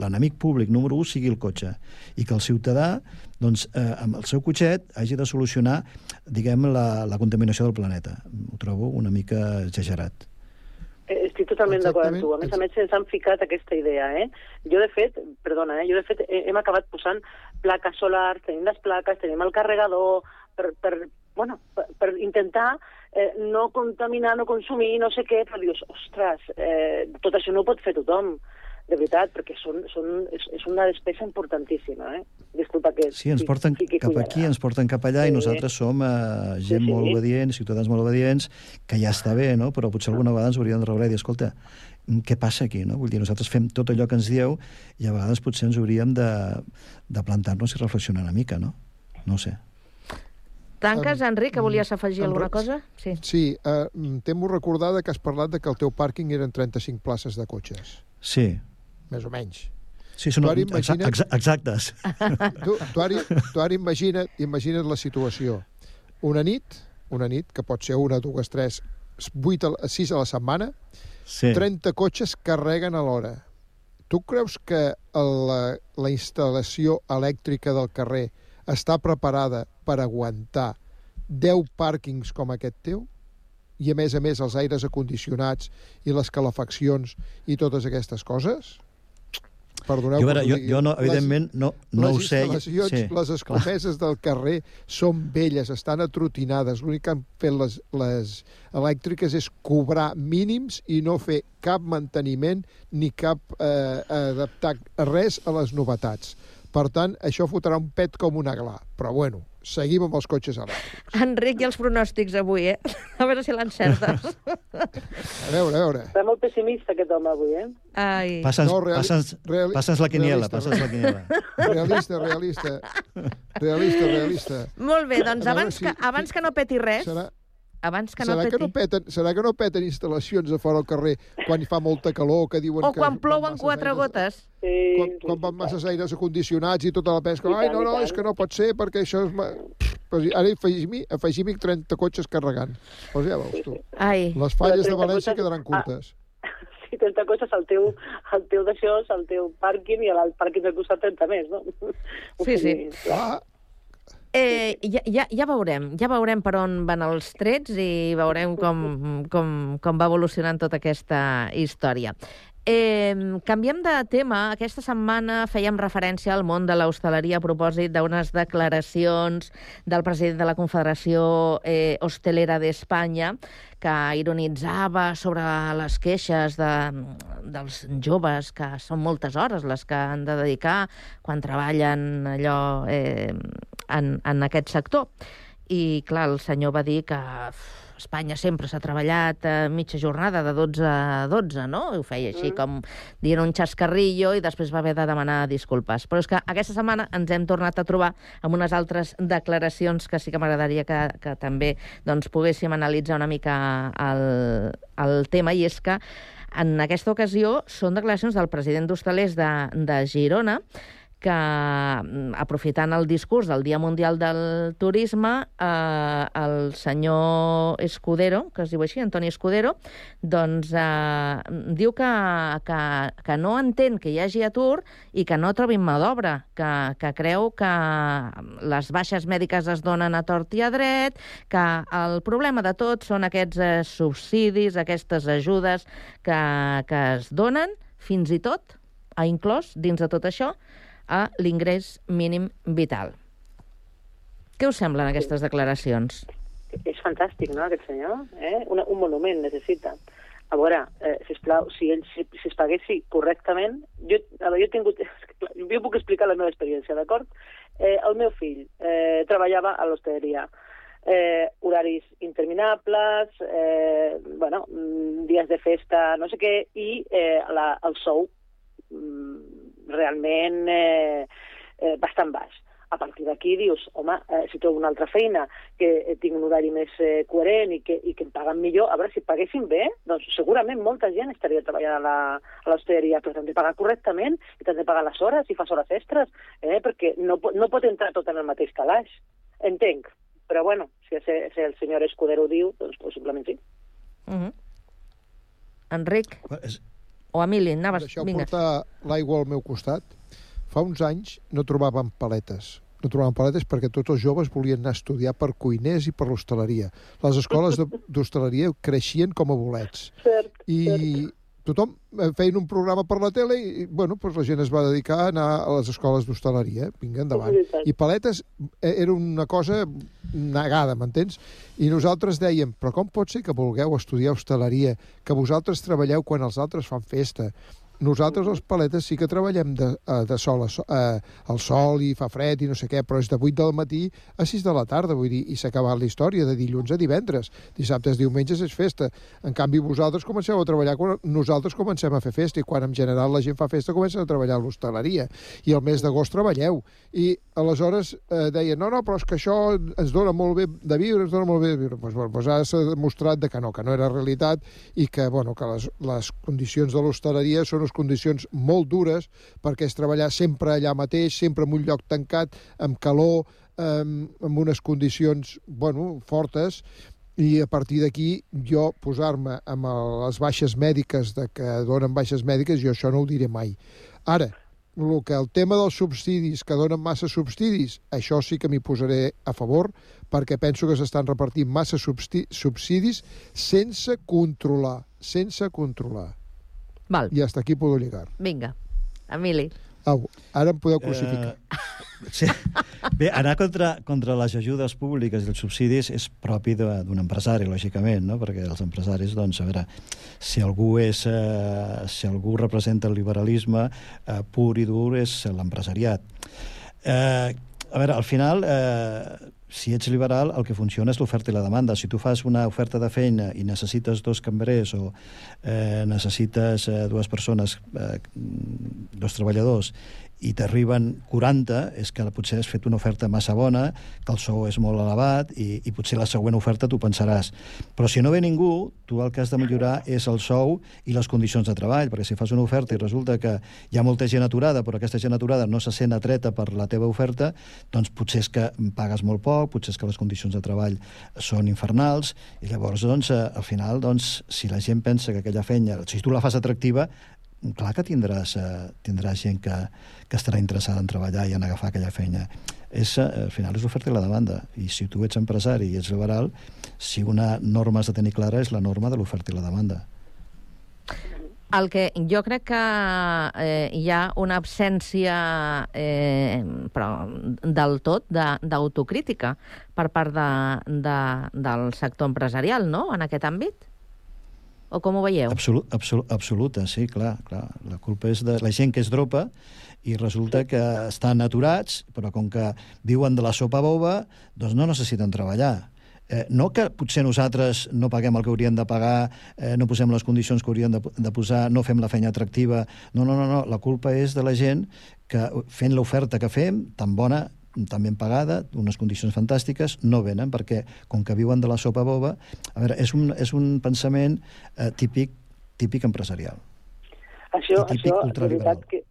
l'enemic públic número 1 sigui el cotxe, i que el ciutadà, doncs, eh, amb el seu cotxet, hagi de solucionar, diguem, la, la contaminació del planeta. Ho trobo una mica exagerat. Eh, Estic totalment d'acord amb tu. A més a més, ens han ficat aquesta idea, eh? Jo, de fet, perdona, eh? jo, de fet, he- hem acabat posant plaques solars, tenim les plaques, tenim el carregador, per, per, bueno, per, per intentar eh, no contaminar, no consumir, no sé què, però dius, ostres, eh, tot això no ho pot fer tothom, de veritat, perquè són, són, és, és una despesa importantíssima, eh? Disculpa que... Sí, ens porten fiqui cap cunyada. aquí, ens porten cap allà, Sí. i nosaltres som eh, gent Sí, sí. molt obedient, ciutadans molt obedients, que ja està bé, no? però potser alguna vegada ens hauríem de reblar i dir, escolta, què passa aquí? No? Vull dir, nosaltres fem tot allò que ens dieu i a vegades potser ens hauríem de, de plantar-nos i reflexionar una mica, no? No sé. Tanques, Enric, que volies afegir em alguna cosa? Sí. Sí, eh, em temo recordar de que has parlat de que el teu pàrquing eren 35 places de cotxes, Sí. més o menys. Sí, són ara imagina't- exa exactes. *laughs* Tu, tu, ara, tu ara imagina't, imagina't la situació. Una nit, una nit, que pot ser una, dues, tres, vuit, a, sis a la setmana, Sí. 30 cotxes carreguen a l'hora. Tu creus que la, la instal·lació elèctrica del carrer està preparada per aguantar 10 pàrquings com aquest teu? I, a més a més, els aires acondicionats i les calefaccions i totes aquestes coses? Perdoneu Jo, veure, ho jo, jo no, Les- evidentment no, no ho les sé. instal·lacions, Sí, les escomeses del carrer són velles, estan atrotinades. L'únic que han fet les, les elèctriques és cobrar mínims i no fer cap manteniment ni cap eh, adaptar res a les novetats. Per tant, això fotrà un pet com una gla. Però bueno, seguim amb els cotxes elèctrics. Enric, i els pronòstics avui, eh? A veure si l'encertes. A veure, a veure. Està molt pessimista aquest home avui, eh? Ai. Passa'ns No, reali- passa'ns- reali- passa'ns la quiniela, realista. passa'ns la quiniela. Realista, realista. Realista, realista. Molt bé, doncs veure abans, si- que, abans que no peti res, Serà, Abans que no serà, que peti. no peten, serà que no peten instal·lacions a fora al carrer quan hi fa molta calor, que diuen O que... quan van plouen quatre aires- gotes. Quan, quan van masses aires acondicionats i tota la pesca, ai, no, no, és que no pot ser perquè això és... ma-". Però ara afegim-hi afegim 30 cotxes carregant. Doncs ja veus tu. Ai. Les falles de Però 30 València cotxes- quedaran curtes. *laughs* Si 30 cotxes al teu, al teu d'això, al teu pàrquing i al pàrquing del costat 30 més, no? Sí, sí. Ah, Eh, ja, ja, ja veurem, ja veurem per on van els trets i veurem com, com, com va evolucionant tota aquesta història. Eh, canviem de tema. Aquesta setmana fèiem referència al món de l'hostaleria a propòsit d'unes declaracions del president de la Confederació eh, Hostelera d'Espanya que ironitzava sobre les queixes de, dels joves, que són moltes hores les que han de dedicar quan treballen allò eh, en, en aquest sector. I, clar, el senyor va dir que Espanya sempre s'ha treballat a mitja jornada, de 12 a 12, no? I ho feia així, Mm. com dient un xascarrillo i després va haver de demanar disculpes. Però és que aquesta setmana ens hem tornat a trobar amb unes altres declaracions que sí que m'agradaria que, que també doncs, poguéssim analitzar una mica el, el tema, i és que en aquesta ocasió són declaracions del president d'Hostalers de, de Girona, que, mm, aprofitant el discurs del Dia Mundial del Turisme, eh, el senyor Escudero, que es diu així, Antoni Escudero, doncs eh, diu que, que, que no entén que hi hagi atur i que no trobin mà d'obra, que, que creu que les baixes mèdiques es donen a tort i a dret, que el problema de tot són aquests eh, subsidis, aquestes ajudes que, que es donen, fins i tot, ha inclòs, dins de tot això, a l'ingrés mínim vital. Què us semblen aquestes declaracions? És fantàstic, no, aquest senyor? Eh? Una, un monument necessita. A veure, eh, sisplau, si ell si, si es paguessi correctament... Jo, a veure, jo he tingut... *laughs* Jo puc explicar la meva experiència, d'acord? Eh, el meu fill eh, treballava a l'hostaleria. Eh, horaris interminables, eh, bueno, mm, dies de festa, no sé què, i eh, la, el sou mm, realment eh, eh, bastant baix. A partir d'aquí dius, home, eh, si trobo una altra feina, que eh, tinc un horari més eh, coherent i que, i que em paguen millor, a veure, si paguessin bé, doncs segurament molta gent estaria treballant a la- a l'hostaleria, però t'han de pagar correctament i t'han de pagar les hores i fas hores extres, eh, perquè no, no pot entrar tot en el mateix calaix. Entenc, però bueno, si, si el senyor Escudero ho diu, doncs possiblement sí. Uh -huh. Enric? O Emili, anaves... Deixeu Vinga. portar l'aigua al meu costat. Fa uns anys no trobàvem paletes. No trobàvem paletes perquè tots els joves volien anar a estudiar per cuiners i per l'hostaleria. Les escoles d'hostaleria creixien com a bolets. Cert, I tothom eh, feien un programa per la tele i, i, bueno, doncs la gent es va dedicar a anar a les escoles d'hostaleria. Vinga, endavant. I paletes eh, era una cosa negada, m'entens? I nosaltres dèiem, però com pot ser que vulgueu estudiar hostaleria, que vosaltres treballeu quan els altres fan festa? Nosaltres, els paletes, sí que treballem de, eh, de sol a sol, eh, al sol i fa fred i no sé què, però és de 8 del matí a 6 de la tarda, vull dir, i s'ha acabat la història de dilluns a divendres. Dissabtes, diumenges és festa. En canvi, vosaltres comenceu a treballar quan nosaltres comencem a fer festa i quan en general la gent fa festa comencen a treballar a l'hostaleria. I el mes d'agost treballeu. I aleshores eh, deien, no, no, però és que això ens dona molt bé de viure, ens dona molt bé de viure. Pues, bueno, pues ara s'ha demostrat de que no, que no era realitat i que, bueno, que les, les condicions de l'hostaleria són unes condicions molt dures perquè és treballar sempre allà mateix, sempre en un lloc tancat, amb calor, amb, amb unes condicions, bueno, fortes, i a partir d'aquí jo posar-me amb les baixes mèdiques de que donen baixes mèdiques, jo això no ho diré mai. Ara, el que el tema dels subsidis, que donen massa subsidis, això sí que m'hi posaré a favor, perquè penso que s'estan repartint massa subsidis sense controlar, sense controlar. Val. I hasta aquí puedo llegar. Vinga, Emili. Au, ara em podeu crucificar. Eh, *laughs* sí. Bé, anar contra, contra les ajudes públiques i els subsidis és propi de- d'un empresari, lògicament, no? perquè els empresaris, doncs, a veure, si algú, és, eh, si algú representa el liberalisme eh, pur i dur és l'empresariat. Eh, a veure, al final, eh, si ets liberal, el que funciona és l'oferta i la demanda. Si tu fas una oferta de feina i necessites dos cambrers o eh, necessites eh, dues persones, eh, dos treballadors, i t'arriben 40, és que potser has fet una oferta massa bona, que el sou és molt elevat i, i potser la següent oferta tu pensaràs. Però si no ve ningú, tu el que has de millorar és el sou i les condicions de treball, perquè si fas una oferta i resulta que hi ha molta gent aturada, però aquesta gent aturada no se sent atreta per la teva oferta, doncs potser és que pagues molt poc, potser és que les condicions de treball són infernals, i llavors, doncs, eh, al final, doncs, si la gent pensa que aquella feina, si tu la fas atractiva, clar que tindràs, eh, tindràs gent que, que estarà interessada en treballar i en agafar aquella feina. És, eh, al final és l'oferta i la demanda. I si tu ets empresari i ets liberal, si una norma has de tenir clara és la norma de l'oferta i la demanda. El que jo crec que eh, hi ha una absència eh, però del tot de- d'autocrítica per part de, de, del sector empresarial, no?, en aquest àmbit? O com ho veieu? Absolut, absolut, absoluta, sí, clar, clar. La culpa és de la gent que és dropa i resulta que estan aturats, però com que viuen de la sopa boba, doncs no necessiten treballar. Eh, no que potser nosaltres no paguem el que hauríem de pagar, eh, no posem les condicions que hauríem de, de posar, no fem la feina atractiva. No, no, no, no. La culpa és de la gent que fent l'oferta que fem, tan bona, tan ben pagada, unes condicions fantàstiques, no venen perquè, com que viuen de la sopa boba, a veure, és un, és un pensament eh, típic, típic empresarial. Això, típic això de veritat que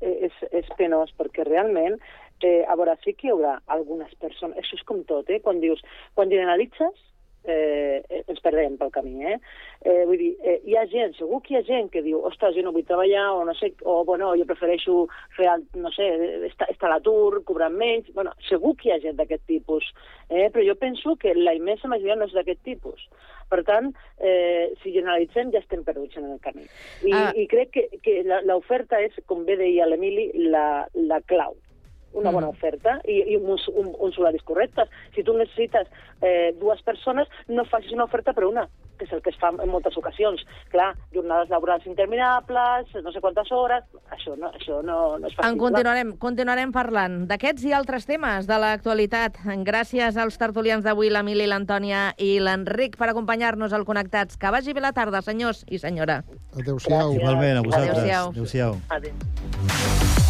és, és penós, perquè realment, eh, a veure, sí que hi haurà algunes persones, això és com tot, eh? quan dius, quan generalitzes, eh, eh, ens perdem pel camí, eh? eh vull dir, eh, hi ha gent, segur que hi ha gent que diu, ostres, jo no vull treballar, o no sé, o bueno, jo prefereixo fer, el- no sé, estar, estar a l'atur, cobrant menys, bueno, segur que hi ha gent d'aquest tipus, eh? però jo penso que la immensa majoria no és d'aquest tipus. Per tant, eh, si generalitzem, ja estem perduts en el camí. I, Ah. i crec que, que la- l'oferta és, com bé deia l'Emili, la, la clau una bona Mm. oferta i, i uns, un, uns horaris correctes. Si tu necessites eh, dues persones, no facis una oferta per una, que és el que es fa en moltes ocasions. Clar, jornades laborals interminables, no sé quantes hores, això no, això no, no és factible. En continuarem, continuarem parlant d'aquests i altres temes de l'actualitat. Gràcies als tertulians d'avui, l'Emili, l'Antònia i l'Enric, per acompanyar-nos al Connectats. Que vagi bé la tarda, senyors i senyora. Adéu-siau. Igualment, a vosaltres. Adéu-siau. Adéu-siau.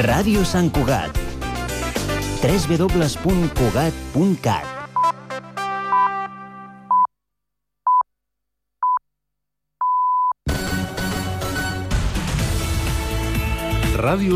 Ràdio Sant Cugat. www.cugat.cat Ràdio